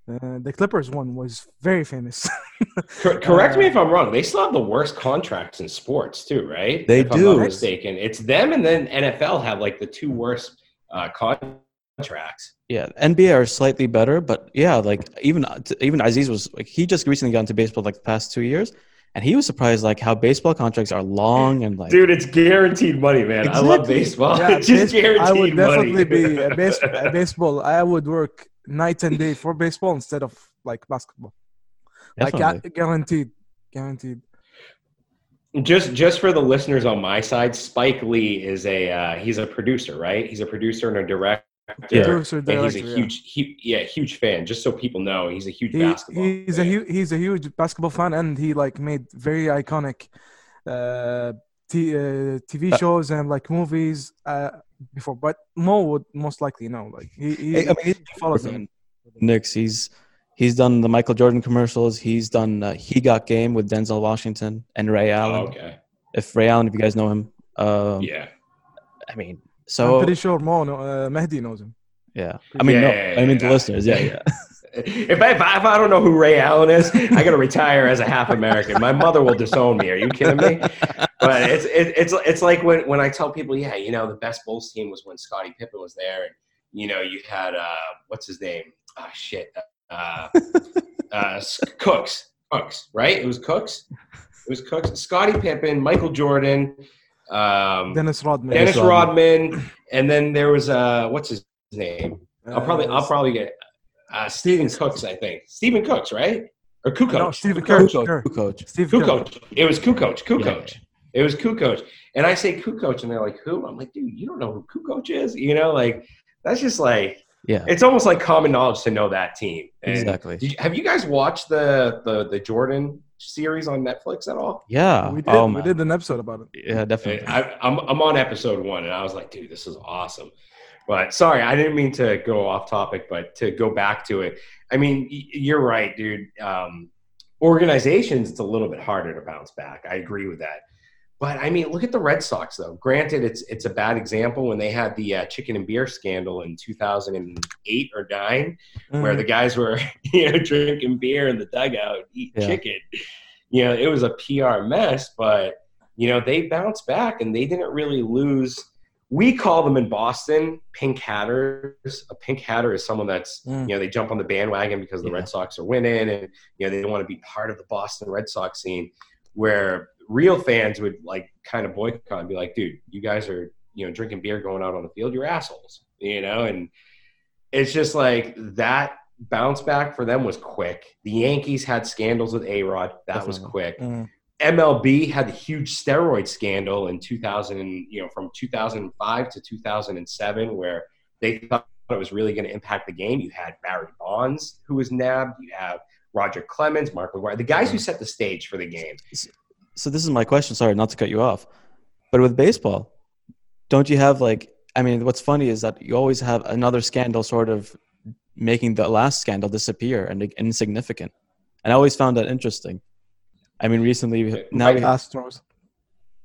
Uh, the Clippers one was very famous. Cor- correct me if i'm wrong they still have the worst contracts in sports too right They if i'm not mistaken it's them and then nfl have like the two worst uh, contracts Yeah, NBA are slightly better, but yeah, like even even Aziz was like he just recently got into baseball like the past two years, and he was surprised like how baseball contracts are long and like dude it's guaranteed money man i love baseball Yeah, it's just base- guaranteed I would definitely money. be a, base, a baseball. I would work night and day for baseball instead of like basketball. Like definitely. gu- guaranteed, guaranteed. just just for the listeners on my side spike lee is a uh, he's a producer right he's a producer and a director Yeah. Producer, and he's a director, yeah. huge, hu- yeah, huge fan. Just so people know, he's a huge He, basketball. he's a fan. hu- he's a huge basketball fan, and he like made very iconic uh, t- uh, TV Uh, shows and like movies uh, before. But Mo would most likely know. Like he, he, I mean, he follows him. Knicks. He's he's done the Michael Jordan commercials. He's done uh, He Got Game with Denzel Washington and Ray Allen. Oh, okay. If Ray Allen, if you guys know him, um, Yeah. I mean, so I'm so pretty sure Mo, know, uh, Mehdi knows him. yeah. I mean, Yeah, no, yeah, I mean yeah. the listeners. Yeah, yeah. If I, if I if I don't know who Ray Allen is, I gotta retire as a half American. My mother will disown me. Are you kidding me? But it's it, it's it's like when when I tell people, yeah, you know, the best Bulls team was when Scottie Pippen was there, and you know, you had uh, what's his name? Ah, shit. Uh, uh, Cooks, Cooks, right? It was Cooks. It was Cooks. Scottie Pippen, Michael Jordan, um, Dennis Rodman. Dennis Rodman. And then there was uh, what's his name? I'll probably Uh, I'll probably get uh, Stephen Cooks. I think Stephen Cooks, right? Or Kukoc. No, Stephen Coach, Kerr. Kerr. coach. Steve Kerr. Kukoc. It was Kukoc. Yeah. Kukoc. It was Kukoc. And I say Kukoc, and they're like, "Who?" I'm like, "Dude, you don't know who Kukoc is?" You know, like that's just like Yeah, it's almost like common knowledge to know that team. And exactly. did you- have you guys watched the the the Jordan series on Netflix at all? Yeah. We did. oh, we did an episode about it. Yeah, definitely. I, I'm I'm on episode one, and I was like, dude, this is awesome. But sorry, I didn't mean to go off topic, but to go back to it, I mean, you're right, dude. Um, organizations, it's a little bit harder to bounce back. I agree with that. But I mean, look at the Red Sox, though. Granted, it's it's a bad example when they had the uh, chicken and beer scandal in 2008 or nine, where the guys were you know drinking beer in the dugout, eating Yeah. chicken. You know, it was a PR mess, but you know they bounced back and they didn't really lose. We call them in Boston pink hatters. A pink hatter is someone that's Mm. you know they jump on the bandwagon because the Yeah. Red Sox are winning and you know they don't want to be part of the Boston Red Sox scene. Where real fans would like kind of boycott and be like, dude, you guys are you know drinking beer going out on the field, you're assholes, you know, and it's just like that bounce back for them was quick. The Yankees had scandals with A Rod, that was quick. Mm. MLB had the huge steroid scandal in 2000, you know, from 2005 to 2007, where they thought it was really going to impact the game. You had Barry Bonds, who was nabbed. You have Roger Clemens, Mark McGwire, the guys who mm-hmm. set the stage for the game. so this is my question. Sorry, not to cut you off, but with baseball, don't you have like? I mean, what's funny is that you always have another scandal sort of making the last scandal disappear and insignificant. And I always found that interesting. I mean, recently now we, Astros.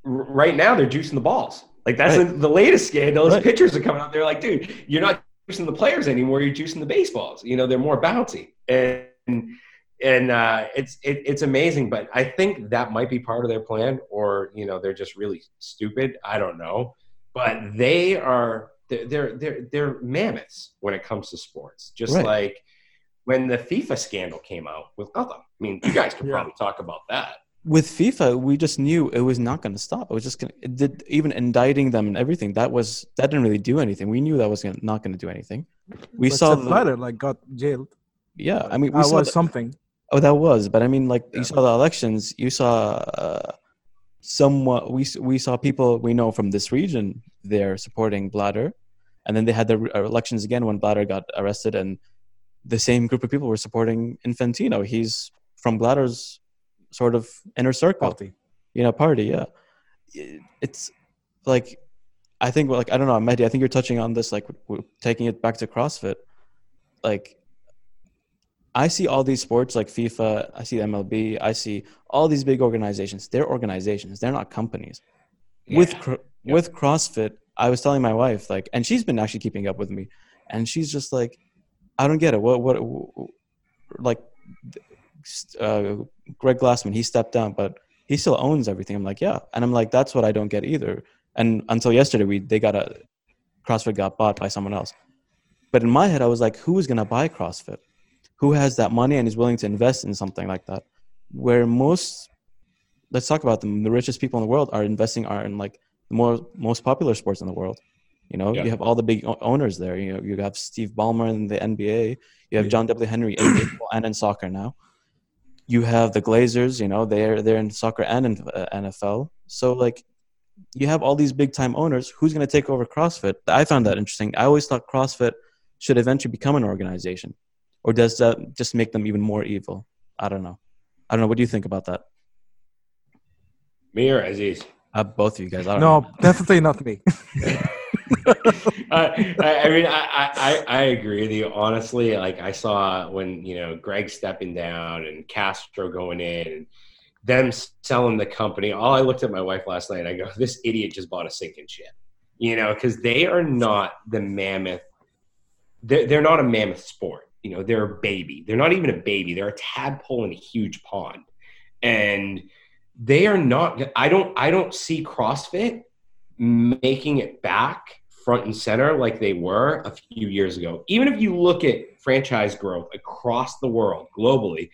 Right now, they're juicing the balls. Like that's Right. the, the latest scandal. Right. pitchers are coming out. They're like, dude, you're not juicing the players anymore. You're juicing the baseballs. You know, they're more bouncy, and and uh, it's it, it's amazing. But I think that might be part of their plan, or you know, they're just really stupid. I don't know, but they are they're they're they're, they're mammoths when it comes to sports. Just Right. like when the FIFA scandal came out with Gotham. I mean, you guys could Yeah. probably talk about that. with FIFA, we just knew it was not going to stop. It was just going to, it did, even indicting them and everything. That was, that didn't really do anything. We knew that was gonna, not going to do anything. We But saw, Sepp the, Blatter like got jailed. yeah, I mean, we That saw was the- something. Oh, that was, but I mean, like Yeah. you saw the elections. You saw uh, somewhat. We we saw people we know from this region there supporting Blatter, and then they had the re- uh, elections again when Blatter got arrested, and the same group of people were supporting Infantino. He's from Blatter's sort of inner circle, Party. you know, party. Yeah, it's like I think like I don't know, Mehdi. I think you're touching on this, like taking it back to CrossFit, like. I see all these sports like FIFA, I see MLB, I see all these big organizations. They're organizations, they're not companies. With Yeah. cr- Yeah. with CrossFit, I was telling my wife like and she's been actually keeping up with me and she's just like I don't get it. What what like uh, Greg Glassman, he stepped down but he still owns everything. I'm like, yeah. And I'm like that's what I don't get either. And until yesterday we they got a CrossFit got bought by someone else. But in my head I was like who is going to buy CrossFit? who has that money and is willing to invest in something like that where most let's talk about them the richest people in the world are investing are in like the more most popular sports in the world you know Yeah. you have all the big owners there you know you have steve ballmer in the nba you have Yeah. john w henry in baseball and in soccer now you have the glazers you know they're they're in soccer and in uh, nfl so like you have all these big time owners. Who's going to take over CrossFit? I found that interesting. I always thought CrossFit should eventually become an organization, or does that just make them even more evil? I don't know. I don't know. What do you think about that? Me or Aziz? Uh, both of you guys. I don't No, know. definitely not me. I, uh, I I mean, I, I, I agree with you. Honestly, like I saw when you know Greg stepping down and Castro going in, and them selling the company. All I looked at my wife last night. I go, "This idiot just bought a sinking ship," you know, because they are not the mammoth. They're, they're not a mammoth sport. You know, they're a baby. They're not even a baby. They're a tadpole in a huge pond, and they are not. I don't. I don't see CrossFit making it back front and center like they were a few years ago. Even if you look at franchise growth across the world globally,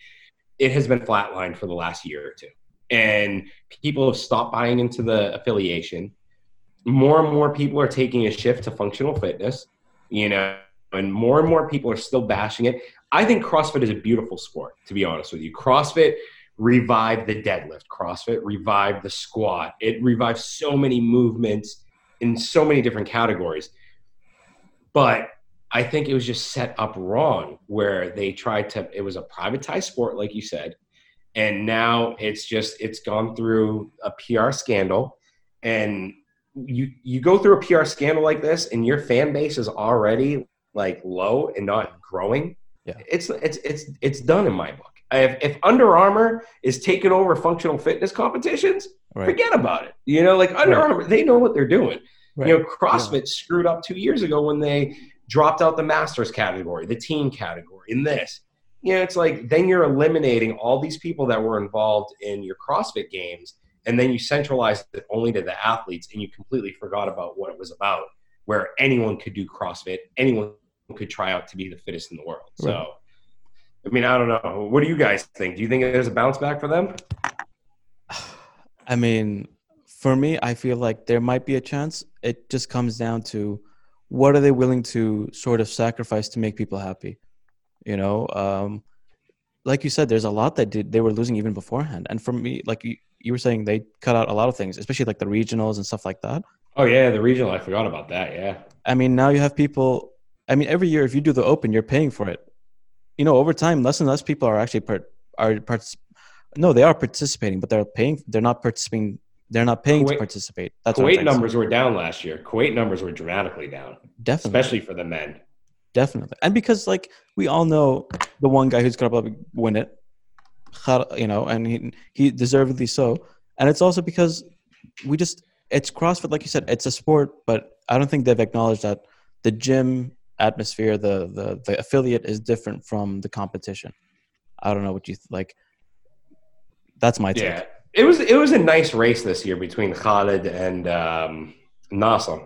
it has been flatlined for the last year or two. And people have stopped buying into the affiliation. More and more people are taking a shift to functional fitness, you know, and more and more people are still bashing it. I think CrossFit is a beautiful sport, to be honest with you. CrossFit revived the deadlift, CrossFit revived the squat. It revived so many movements in so many different categories. But I think it was just set up wrong where they tried to, it was a privatized sport, like you said. And now it's just, it's gone through a PR scandal. And you, you go through a PR scandal like this and your fan base is already like low and not growing. Yeah. It's, it's, it's, it's done in my book. If, if Under Armour is taking over functional fitness competitions, Right. forget about it. You know, like Under Right. Armour, they know what they're doing. Right. You know, CrossFit screwed up two years ago when they dropped out the masters category, the team category, in this. You know, it's like then you're eliminating all these people that were involved in your CrossFit games, and then you centralized it only to the athletes, and you completely forgot about what it was about, where anyone could do CrossFit, anyone could try out to be the fittest in the world. So, I mean, I don't know. What do you guys think? Do you think there's a bounce back for them? I mean, for me, I feel like there might be a chance. It just comes down to what are they willing to sort of sacrifice to make people happy. You know, um, like you said, there's a lot that did they were losing even beforehand. And for me, like you, you were saying, they cut out a lot of things, especially like the regionals and stuff like that. Oh yeah, the regional. I forgot about that. Yeah. I mean, now you have people. I mean, every year if you do the open, you're paying for it. You know, over time, less and less people are actually part are partic- No, they are participating, but they're paying. They're not participating. They're not paying to participate. That's what Kuwait numbers were down last year. Kuwait numbers were dramatically down, definitely, especially for the men. definitely, and because like we all know the one guy who's gonna probably win it, you know, and he he deservedly so. And it's also because we just it's CrossFit, like you said, it's a sport, but I don't think they've acknowledged that the gym atmosphere, the the the affiliate is different from the competition. I don't know what you th- like. That's my take. Yeah, it was it was a nice race this year between Khalid and um, Nasser.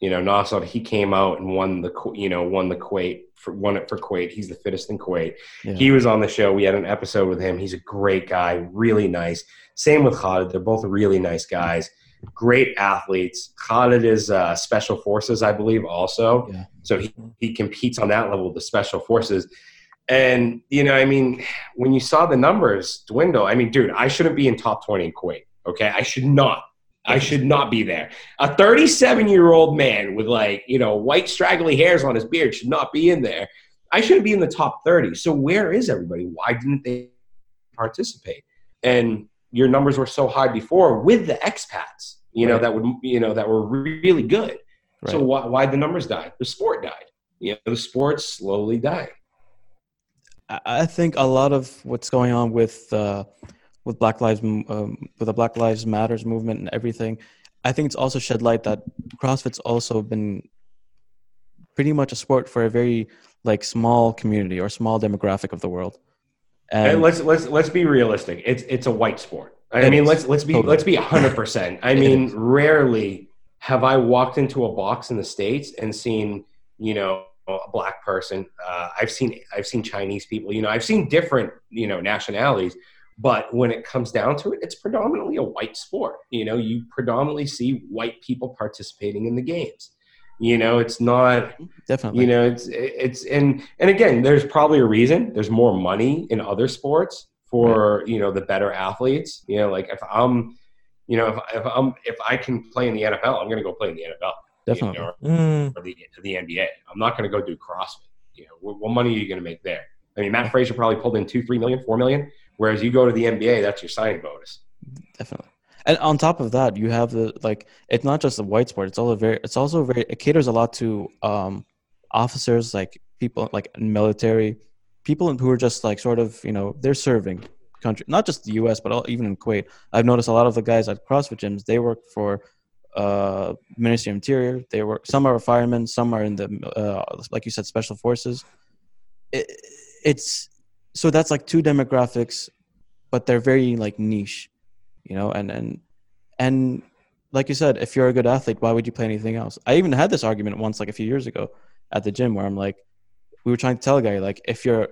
You know, Nasser he came out and won the you know won the Kuwait for won it for Kuwait. He's the fittest in Kuwait. Yeah. He was on the show. We had an episode with him. He's a great guy, really nice. Same with Khalid. They're both really nice guys. Great athletes. Khalid is uh, special forces, I believe, also. Yeah. So he, he competes on that level with the special forces. And, you know, I mean, when you saw the numbers dwindle, I mean, dude, I shouldn't be in top 20 in Kuwait. Okay. I should not. I should not be there. A 37 year old man with like, you know, white straggly hairs on his beard should not be in there. I shouldn't be in the top 30. So where is everybody? Why didn't they participate? And your numbers were so high before with the expats, you know, Right. that would, you know, that were really good. So why, why the numbers died? The sport died. You know, the sport slowly died. I I think a lot of what's going on with uh, with Black Lives um, with the Black Lives Matters movement and everything, I think it's also shed light that CrossFit's also been pretty much a sport for a very like small community or small demographic of the world. And And let's let's let's be realistic. It's it's a white sport. I mean, is. let's let's be Totally. let's be hundred percent. I It mean, is. rarely have I walked into a box in the states and seen you know a black person. Uh, I've seen I've seen Chinese people. You know, I've seen different you know nationalities. But when it comes down to it, it's predominantly a white sport. You know, you predominantly see white people participating in the games. You know, it's not definitely, you know it's it's and and again there's probably a reason there's more money in other sports for you know the better athletes you know like if i'm You know, if, if I'm if I can play in the NFL, I'm going to go play in the NFL. Definitely. You know, Mm. or the the NBA. I'm not going to go do CrossFit. You know, what, what money are you going to make there? I mean, Mat Fraser probably pulled in two, three million, four million. Whereas you go to the NBA, that's your signing bonus. Definitely. And on top of that, you have the like it's not just a white sport, it's all a very it's also very it caters a lot to um officers like people like military, people who are just like sort of, you know, they're serving country not just the US but all, even in Kuwait. I've noticed a lot of the guys at CrossFit gyms, they work for uh Ministry of Interior, they work some are firemen, some are in the uh like you said special forces. It, it's so that's like two demographics but they're very like niche you know and and and like you said if you're a good athlete why would you play anything else? I even had this argument once like a few years ago at the gym where i'm like we were trying to tell a guy like if you're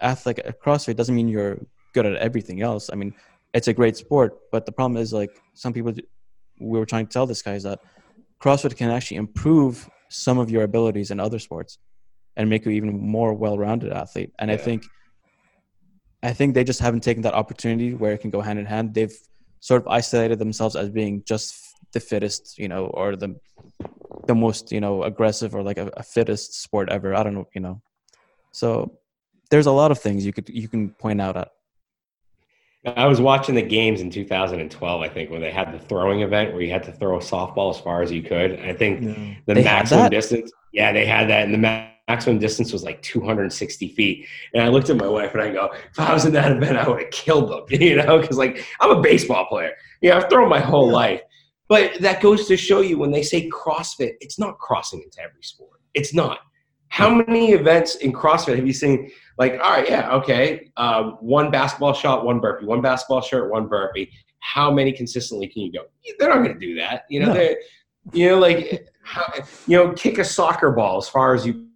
athletic at crossfit doesn't mean you're good at everything else. I mean it's a great sport but the problem is like some people we were trying to tell this guy is that crossfit can actually improve some of your abilities in other sports and make you even more well-rounded athlete. And i think i think they just haven't taken that opportunity where it can go hand in hand. They've sort of isolated themselves as being just the fittest you know or the the most you know aggressive or like a, a fittest sport ever. I don't know you know. So there's a lot of things you could you can point out at I was watching the games in 2012, I think, when they had the throwing event where you had to throw a softball as far as you could. I think the They maximum distance, yeah, they had that, and the ma- maximum distance was like 260 feet. And I looked at my wife and I go, if I was in that event, I would have killed them, you know, because like I'm a baseball player. Yeah, I've thrown my whole life. But that goes to show you when they say CrossFit, it's not crossing into every sport. It's not. How many events in CrossFit have you seen? Like, all right, yeah, okay, um, one basketball shot, one burpee, one basketball shot, one burpee. How many consistently can you go? They're not going to do that. You know, No. you know, like, how, you know, kick a soccer ball as far as you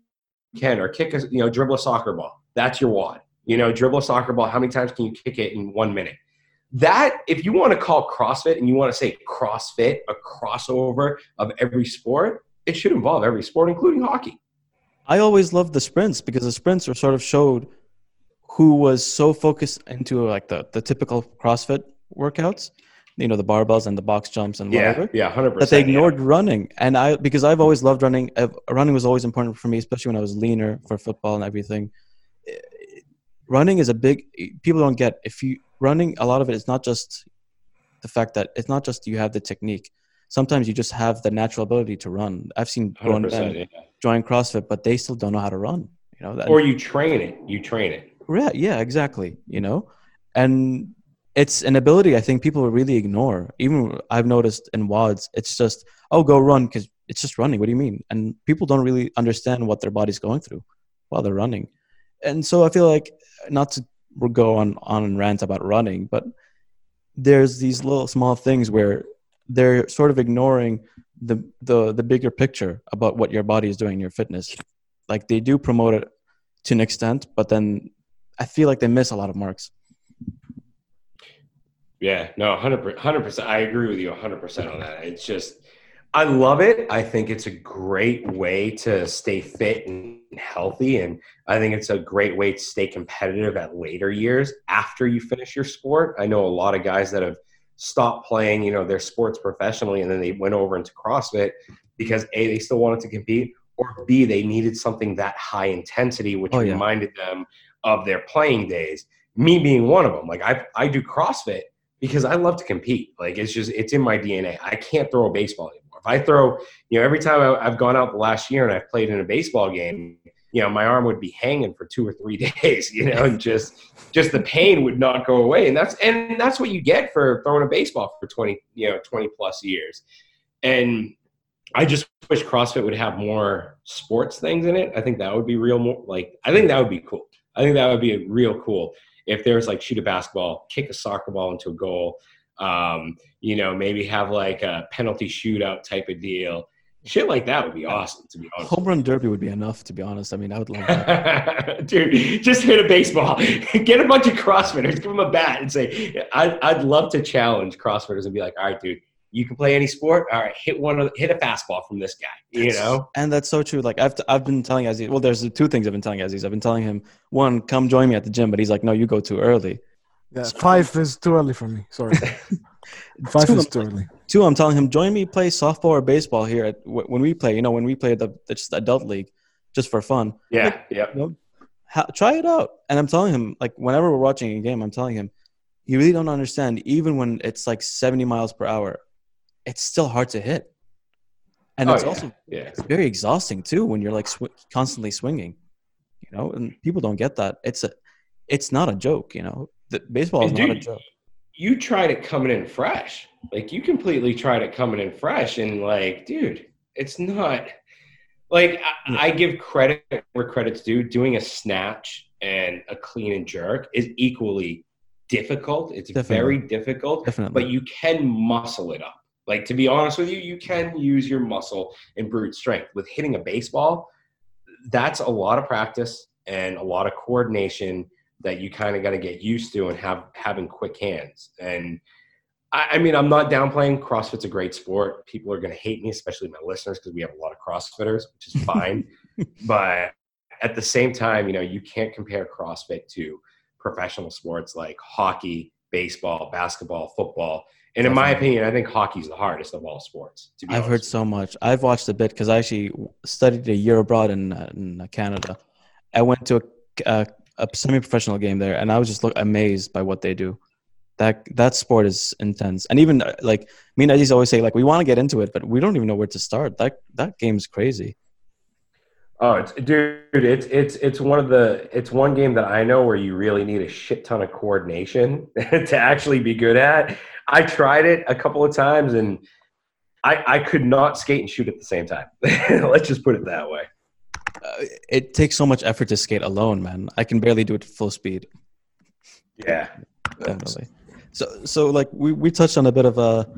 can, or kick a, you know, dribble a soccer ball. That's your WOD. You know, dribble a soccer ball. How many times can you kick it in one minute? That, if you want to call CrossFit and you want to say CrossFit, a crossover of every sport, it should involve every sport, including hockey. I always loved the sprints because the sprints were sort of showed who was so focused into like the, the typical CrossFit workouts, you know, the barbells and the box jumps and whatever, Yeah, yeah, 100%. that they ignored running. And I, because I've always loved running, running was always important for me, especially when I was leaner for football and everything. Running is a big, people don't get, if you, running, a lot of it is not just the fact that it's not just you have the technique. Sometimes you just have the natural ability to run. I've seen grown men. Yeah. Join CrossFit, but they still don't know how to run. You know, that, Or you train it. You train it. yeah, yeah, exactly. You know, and it's an ability I think people really ignore. Even I've noticed in WODs, it's just oh, go run because it's just running. What do you mean? And people don't really understand what their body's going through while they're running. And so I feel like not to go on on and rant about running, but there's these little small things where they're sort of ignoring the the the bigger picture about what your body is doing in your fitness. Like they do promote it to an extent, but then I feel like they miss a lot of marks. Yeah, no, 100 percent. I agree with you hundred percent on that. It's just, I love it. I think it's a great way to stay fit and healthy, and I think it's a great way to stay competitive at later years after you finish your sport. I know a lot of guys that have stopped playing, you know, their sports professionally, and then they went over into CrossFit because a they still wanted to compete, or b they needed something that high intensity, which Oh, yeah. reminded them of their playing days. Me being one of them, like I I do CrossFit because I love to compete. Like it's just it's in my DNA. I can't throw a baseball anymore. If I throw, you know, every time I, I've gone out the last year and I've played in a baseball game, you know, my arm would be hanging for two or three days. You know, and just just the pain would not go away. And that's and that's what you get for throwing a baseball for twenty, you know, twenty plus years. And I just wish CrossFit would have more sports things in it. I think that would be real more like I think that would be cool. I think that would be real cool if there's like shoot a basketball, kick a soccer ball into a goal, um, you know, maybe have like a penalty shootout type of deal. Shit like that would be awesome, to be honest. Home run derby would be enough, to be honest. I mean, I would love that. Dude, just hit a baseball. Get a bunch of CrossFitters, give them a bat, and say, I'd, I'd love to challenge CrossFitters and be like, all right, dude, you can play any sport. All right, hit one, hit a fastball from this guy. You know, and that's so true. Like I've I've been telling Aziz. Well, there's two things I've been telling Aziz. I've been telling him one, come join me at the gym, but he's like, no, you go too early. Yeah, five is too early for me. Sorry. Five Two, is I'm- Two, I'm telling him, join me play softball or baseball here at, when we play. You know, when we play the, the just adult league, just for fun. Yeah, yeah. How, try it out. And I'm telling him, like, whenever we're watching a game, I'm telling him, you really don't understand. Even when it's like 70 miles per hour, it's still hard to hit. And Oh, it's yeah, also yeah. it's very exhausting too when you're like sw- constantly swinging. You know, and people don't get that. It's a, it's not a joke. You know, the, baseball is And not a joke. You tried it coming in fresh. Like you completely tried it coming in fresh, and like, dude, it's not. Like I, Yeah. I give credit where credit's due. Doing a snatch and a clean and jerk is equally difficult. It's Definitely. very difficult, Definitely. but you can muscle it up. Like to be honest with you, you can use your muscle and brute strength. With hitting a baseball, that's a lot of practice and a lot of coordination that you kind of got to get used to and have having quick hands. And I, I mean, I'm not downplaying CrossFit's a great sport. People are going to hate me, especially my listeners, because we have a lot of CrossFitters, which is fine. but at the same time, you know, you can't compare CrossFit to professional sports like hockey, baseball, basketball, football. And in my opinion, I think hockey's the hardest of all sports. To be I've heard so much. I've watched a bit because I actually studied a year abroad in, uh, in Canada. I went to a, a, a semi-professional game there, and I was just look, amazed by what they do. That that sport is intense, and even uh, like me and Aziz always say, like we want to get into it, but we don't even know where to start. That that game's crazy. Oh, it's, dude, it's it's it's one of the it's one game that I know where you really need a shit ton of coordination to actually be good at. I tried it a couple of times and I I could not skate and shoot at the same time. Let's just put it that way. Uh, it takes so much effort to skate alone, man. I can barely do it full speed. Yeah. definitely. So, so like we, we touched on a bit of a,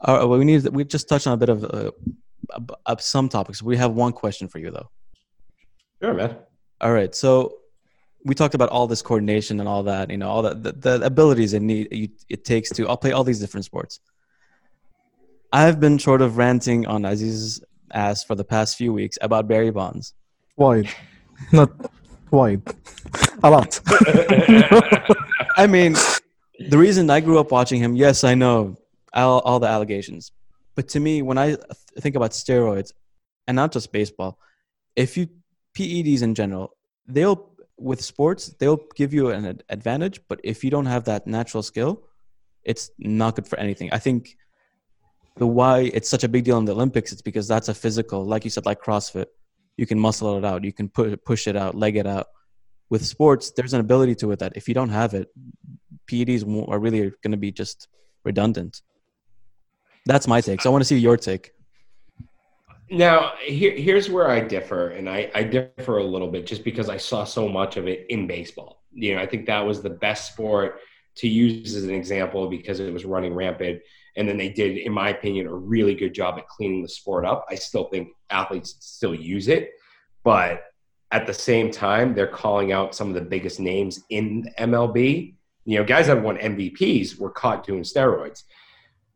uh, we need we just touched on a bit of uh, ab- ab- some topics. We have one question for you though. Sure, man. All right, so we talked about all this coordination and all that, you know, all that the, the abilities it need you, it takes to I'll play all these different sports. I've been sort of ranting on Aziz's ass for the past few weeks about Barry Bonds. Wide, not wide. A lot. I mean, the reason I grew up watching him, yes, I know all, all the allegations. But to me, when I th- think about steroids, and not just baseball, if you PEDs in general, they'll with sports they'll give you an ad- advantage. But if you don't have that natural skill, it's not good for anything. I think the why it's such a big deal in the Olympics, it's because that's a physical, like you said, like CrossFit. You can muscle it out, you can push push it out, leg it out. With sports, there's an ability to it that if you don't have it, PEDs are really going to be just redundant. That's my take. So I want to see your take. Now, here, here's where I differ, and I, I differ a little bit just because I saw so much of it in baseball. You know, I think that was the best sport to use as an example because it was running rampant. And then they did, in my opinion, a really good job at cleaning the sport up. I still think athletes still use it, but at the same time, they're calling out some of the biggest names in MLB. You know, guys that won MVPs were caught doing steroids.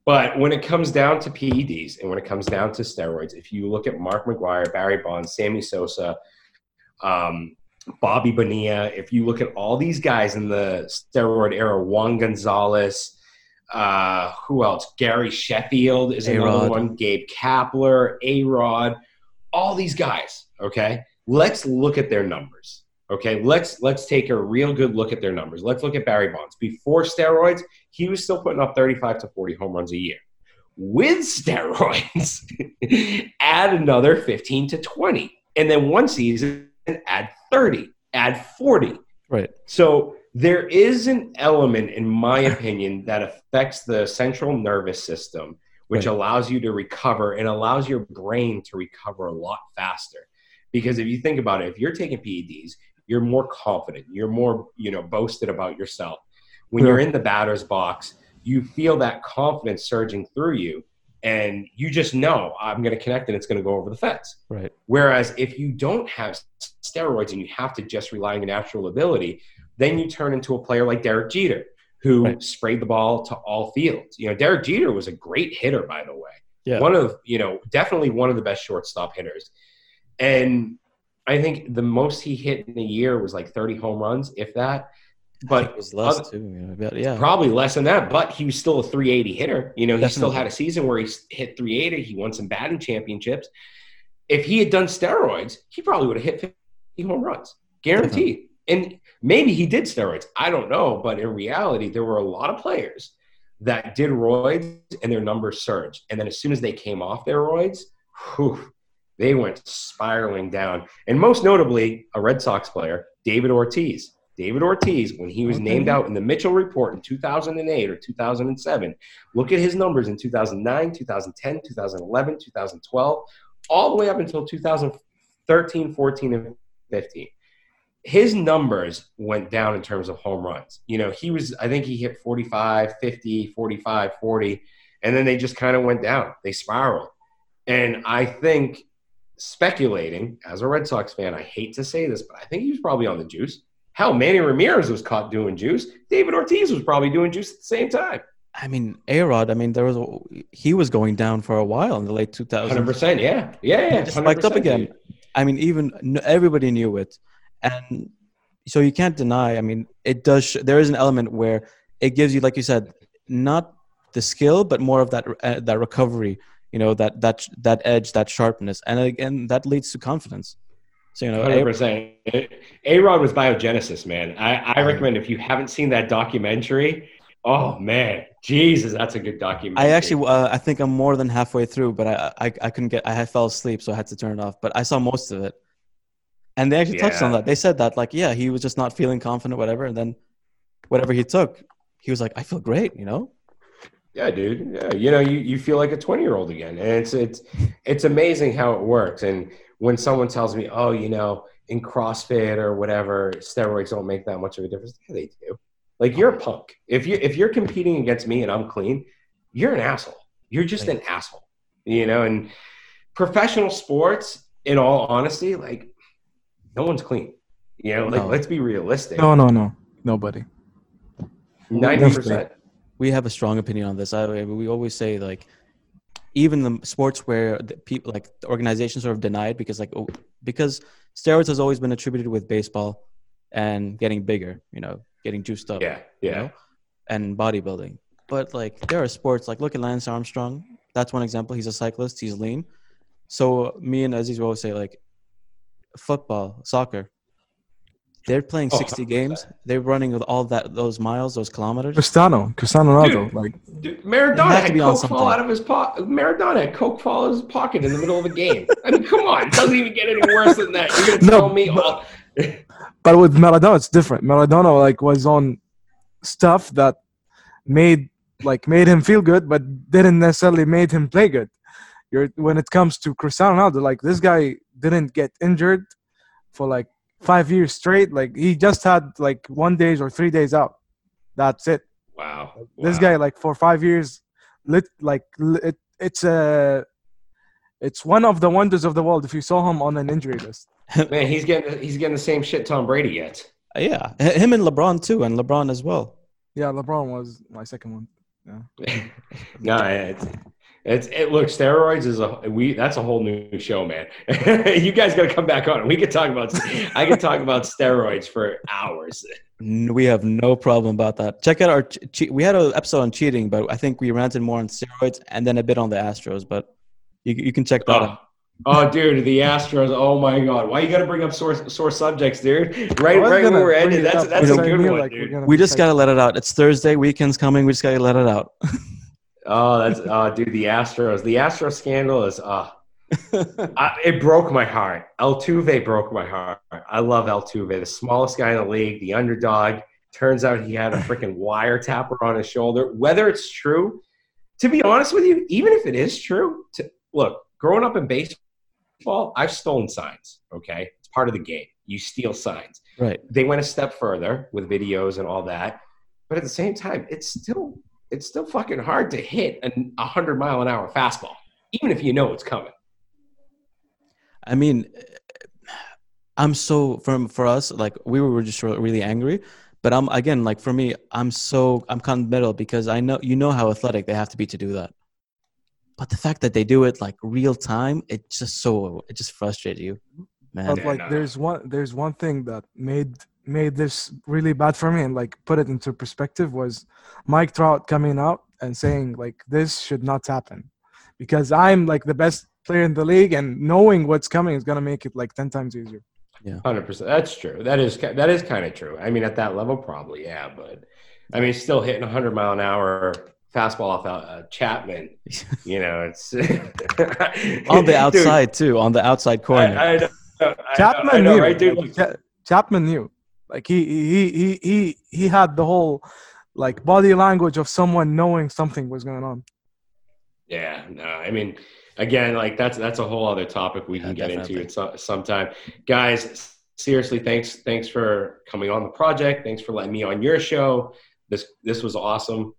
But when it comes down to PEDs and when it comes down to steroids, if you look at Mark McGwire, Barry Bonds, Sammy Sosa, um, Bobby Bonilla, if you look at all these guys in the steroid era, Juan Gonzalez, uh, who else? Gary Sheffield is another A-Rod. one. Gabe Kapler, A Rod, all these guys. Okay, let's look at their numbers. Okay, let's let's take a real good look at their numbers. Let's look at Barry Bonds before steroids he was still putting up 35 to 40 home runs a year. With steroids, add another 15 to 20. And then one season, add 30, add 40. Right. So there is an element, in my opinion, that affects the central nervous system, which Right. allows you to recover and allows your brain to recover a lot faster. Because if you think about it, if you're taking PEDs, you're more confident, you're more, you know, boasted about yourself. When you're in the batter's box, you feel that confidence surging through you, and you just know I'm going to connect and it's going to go over the fence. Right. Whereas if you don't have steroids and you have to just rely on your natural ability, then you turn into a player like Derek Jeter, who Right. sprayed the ball to all fields. You know, Derek Jeter was a great hitter, by the way. Yeah. One of, you know, definitely one of the best shortstop hitters. And I think the most he hit in a year was like 30 home runs, if that. but it was less other- too. You know, but yeah, Probably less than that, but he was still a 380 hitter. You know, he still had a season where he hit 380. He won some batting championships. If he had done steroids, he probably would have hit 50 home runs, guaranteed. And maybe he did steroids. I don't know, but in reality, there were a lot of players that did roids and their numbers surged. And then as soon as they came off their roids, whew, they went spiraling down. And most notably, a Red Sox player, David Ortiz. David Ortiz, when he was Okay. named out in the Mitchell report in 2008 or 2007, look at his numbers in 2009, 2010, 2011, 2012, all the way up until 2013, 14, and 15. His numbers went down in terms of home runs. You know, he was, I think he hit 45, 50, 45, 40, and then they just kind of went down. They spiraled. And I think speculating as a Red Sox fan, I hate to say this, but I think he was probably on the juice. Hell, Manny Ramirez was caught doing juice. David Ortiz was probably doing juice at the same time. I mean, A Rod. I mean, there was a, he was going down for a while in the late 2000s. 100%. Yeah. Yeah. yeah He just spiked up again. I mean, even everybody knew it, and so you can't deny. I mean, it does. Sh- there is an element where it gives you, like you said, not the skill, but more of that uh, that recovery. You know, that that that edge, that sharpness, and again, that leads to confidence. So you know, Hundred A- percent. A Rod was biogenesis, man. I, I recommend if you haven't seen that documentary. Oh man, Jesus, that's a good documentary. I actually, uh, I think I'm more than halfway through, but I, I, I couldn't get. I fell asleep, so I had to turn it off. But I saw most of it, and they actually touched on that. They said that, like, yeah, he was just not feeling confident, whatever, and then whatever he took, he was like, I feel great, you know. Yeah, dude. Yeah, you know, you, you feel like a twenty year old again, and it's it's it's amazing how it works. And when someone tells me, oh, you know, in CrossFit or whatever, steroids don't make that much of a difference. Yeah, they do. Like you're a punk. If you if you're competing against me and I'm clean, you're an asshole. You're just an asshole. You know, and professional sports, in all honesty, like no one's clean. You know, like No. let's be realistic. No, no, no, nobody. Ninety percent. We have a strong opinion on this. I, we always say like, even the sports where the people like the organizations sort of denied because like oh, because steroids has always been attributed with baseball and getting bigger, you know, getting juiced up. Yeah, you yeah. know, and bodybuilding. But like there are sports like look at Lance Armstrong. That's one example. He's a cyclist. He's lean. So me and Aziz will always say like football, soccer. They're playing Oh, 60 games. They're running with all that those miles, those kilometers. Cristiano, Cristiano Ronaldo, Dude. like Dude, Maradona had to had be on coke fall out of his pocket. Maradona had coke fall out of his pocket in the middle of a game. I mean, come on, it doesn't even get any worse than that. You're gonna No, tell me? but- all But with Maradona, it's different. Maradona like was on stuff that made like made him feel good, but didn't necessarily made him play good. You're, when it comes to Cristiano Ronaldo, like this guy didn't get injured for like five years straight. Like he just had like one days or three days out. That's it. wow, This wow. guy like for five years, lit like it, it's a. It's one of the wonders of the world if you saw him on an injury list. man, he's getting he's getting the same shit Tom Brady gets. Uh, yeah, him and LeBron too, and LeBron as well. Yeah, LeBron was my second one. Yeah. no, it's, it's it. Look, steroids is a we. That's a whole new show, man. you guys got to come back on. We could talk about. I could talk about steroids for hours. We have no problem about that. Check out our. Che- che- we had an episode on cheating, but I think we ranted more on steroids and then a bit on the Astros. But you, you can check that Oh, out. oh, dude, the Astros. Oh my God, why you got to bring up sore sore subjects, dude? Right, right when we're ending. That's that's but a I good one, like, we're dude. We just like- gotta let it out. It's Thursday. Weekend's coming. We just gotta let it out. Oh, that's oh, dude, the Astros. The Astros scandal is uh I, it broke my heart. Altuve broke my heart. I love Altuve, the smallest guy in the league, the underdog. Turns out he had a freaking wire tapper on his shoulder. Whether it's true, to be honest with you, even if it is true, to, look, growing up in baseball, I've stolen signs. Okay, it's part of the game. You steal signs. right. They went a step further with videos and all that, but at the same time, it's still it's still fucking hard to hit an 100 mile an hour fastball, even if you know it's coming. I mean, uh, I'm so from for us like we were just really angry, but I'm again like for me I'm so I'm kind of middle because I know you know how athletic they have to be to do that, but the fact that they do it like real time, it just so it just frustrates you, man. But like, no, no. there's one there's one thing that made made this really bad for me and like put it into perspective was Mike Trout coming out and saying like this should not happen because I'm like the best player in the league and knowing what's coming is gonna make it like ten times easier. Yeah. Hundred percent. That's true. That is that is kind of true. I mean, at that level, probably yeah. But I mean, still hitting 100 mile an hour fastball off uh, Chapman. You know, it's on the Dude, outside too, on the outside corner. I, I know, I know, Chapman I know, knew. right, dude? Chapman knew. Like he he he he he had the whole like body language of someone knowing something was going on. Yeah, no, I mean, again, like that's that's a whole other topic we Yeah, can get definitely. into at some, sometime. Guys, seriously, thanks thanks for coming on the project. Thanks for letting me on your show. This this was awesome.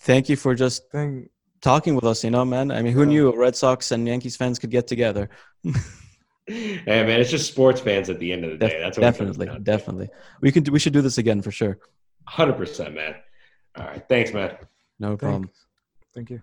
Thank you for just Thing talking with us. You know, man. I mean, who Yeah. knew Red Sox and Yankees fans could get together? Hey man, it's just sports fans at the end of the Def- day. That's what it definitely, down definitely. We can do, we should do this again for sure. Hundred percent, man. All right, thanks, man. No problem. thank you.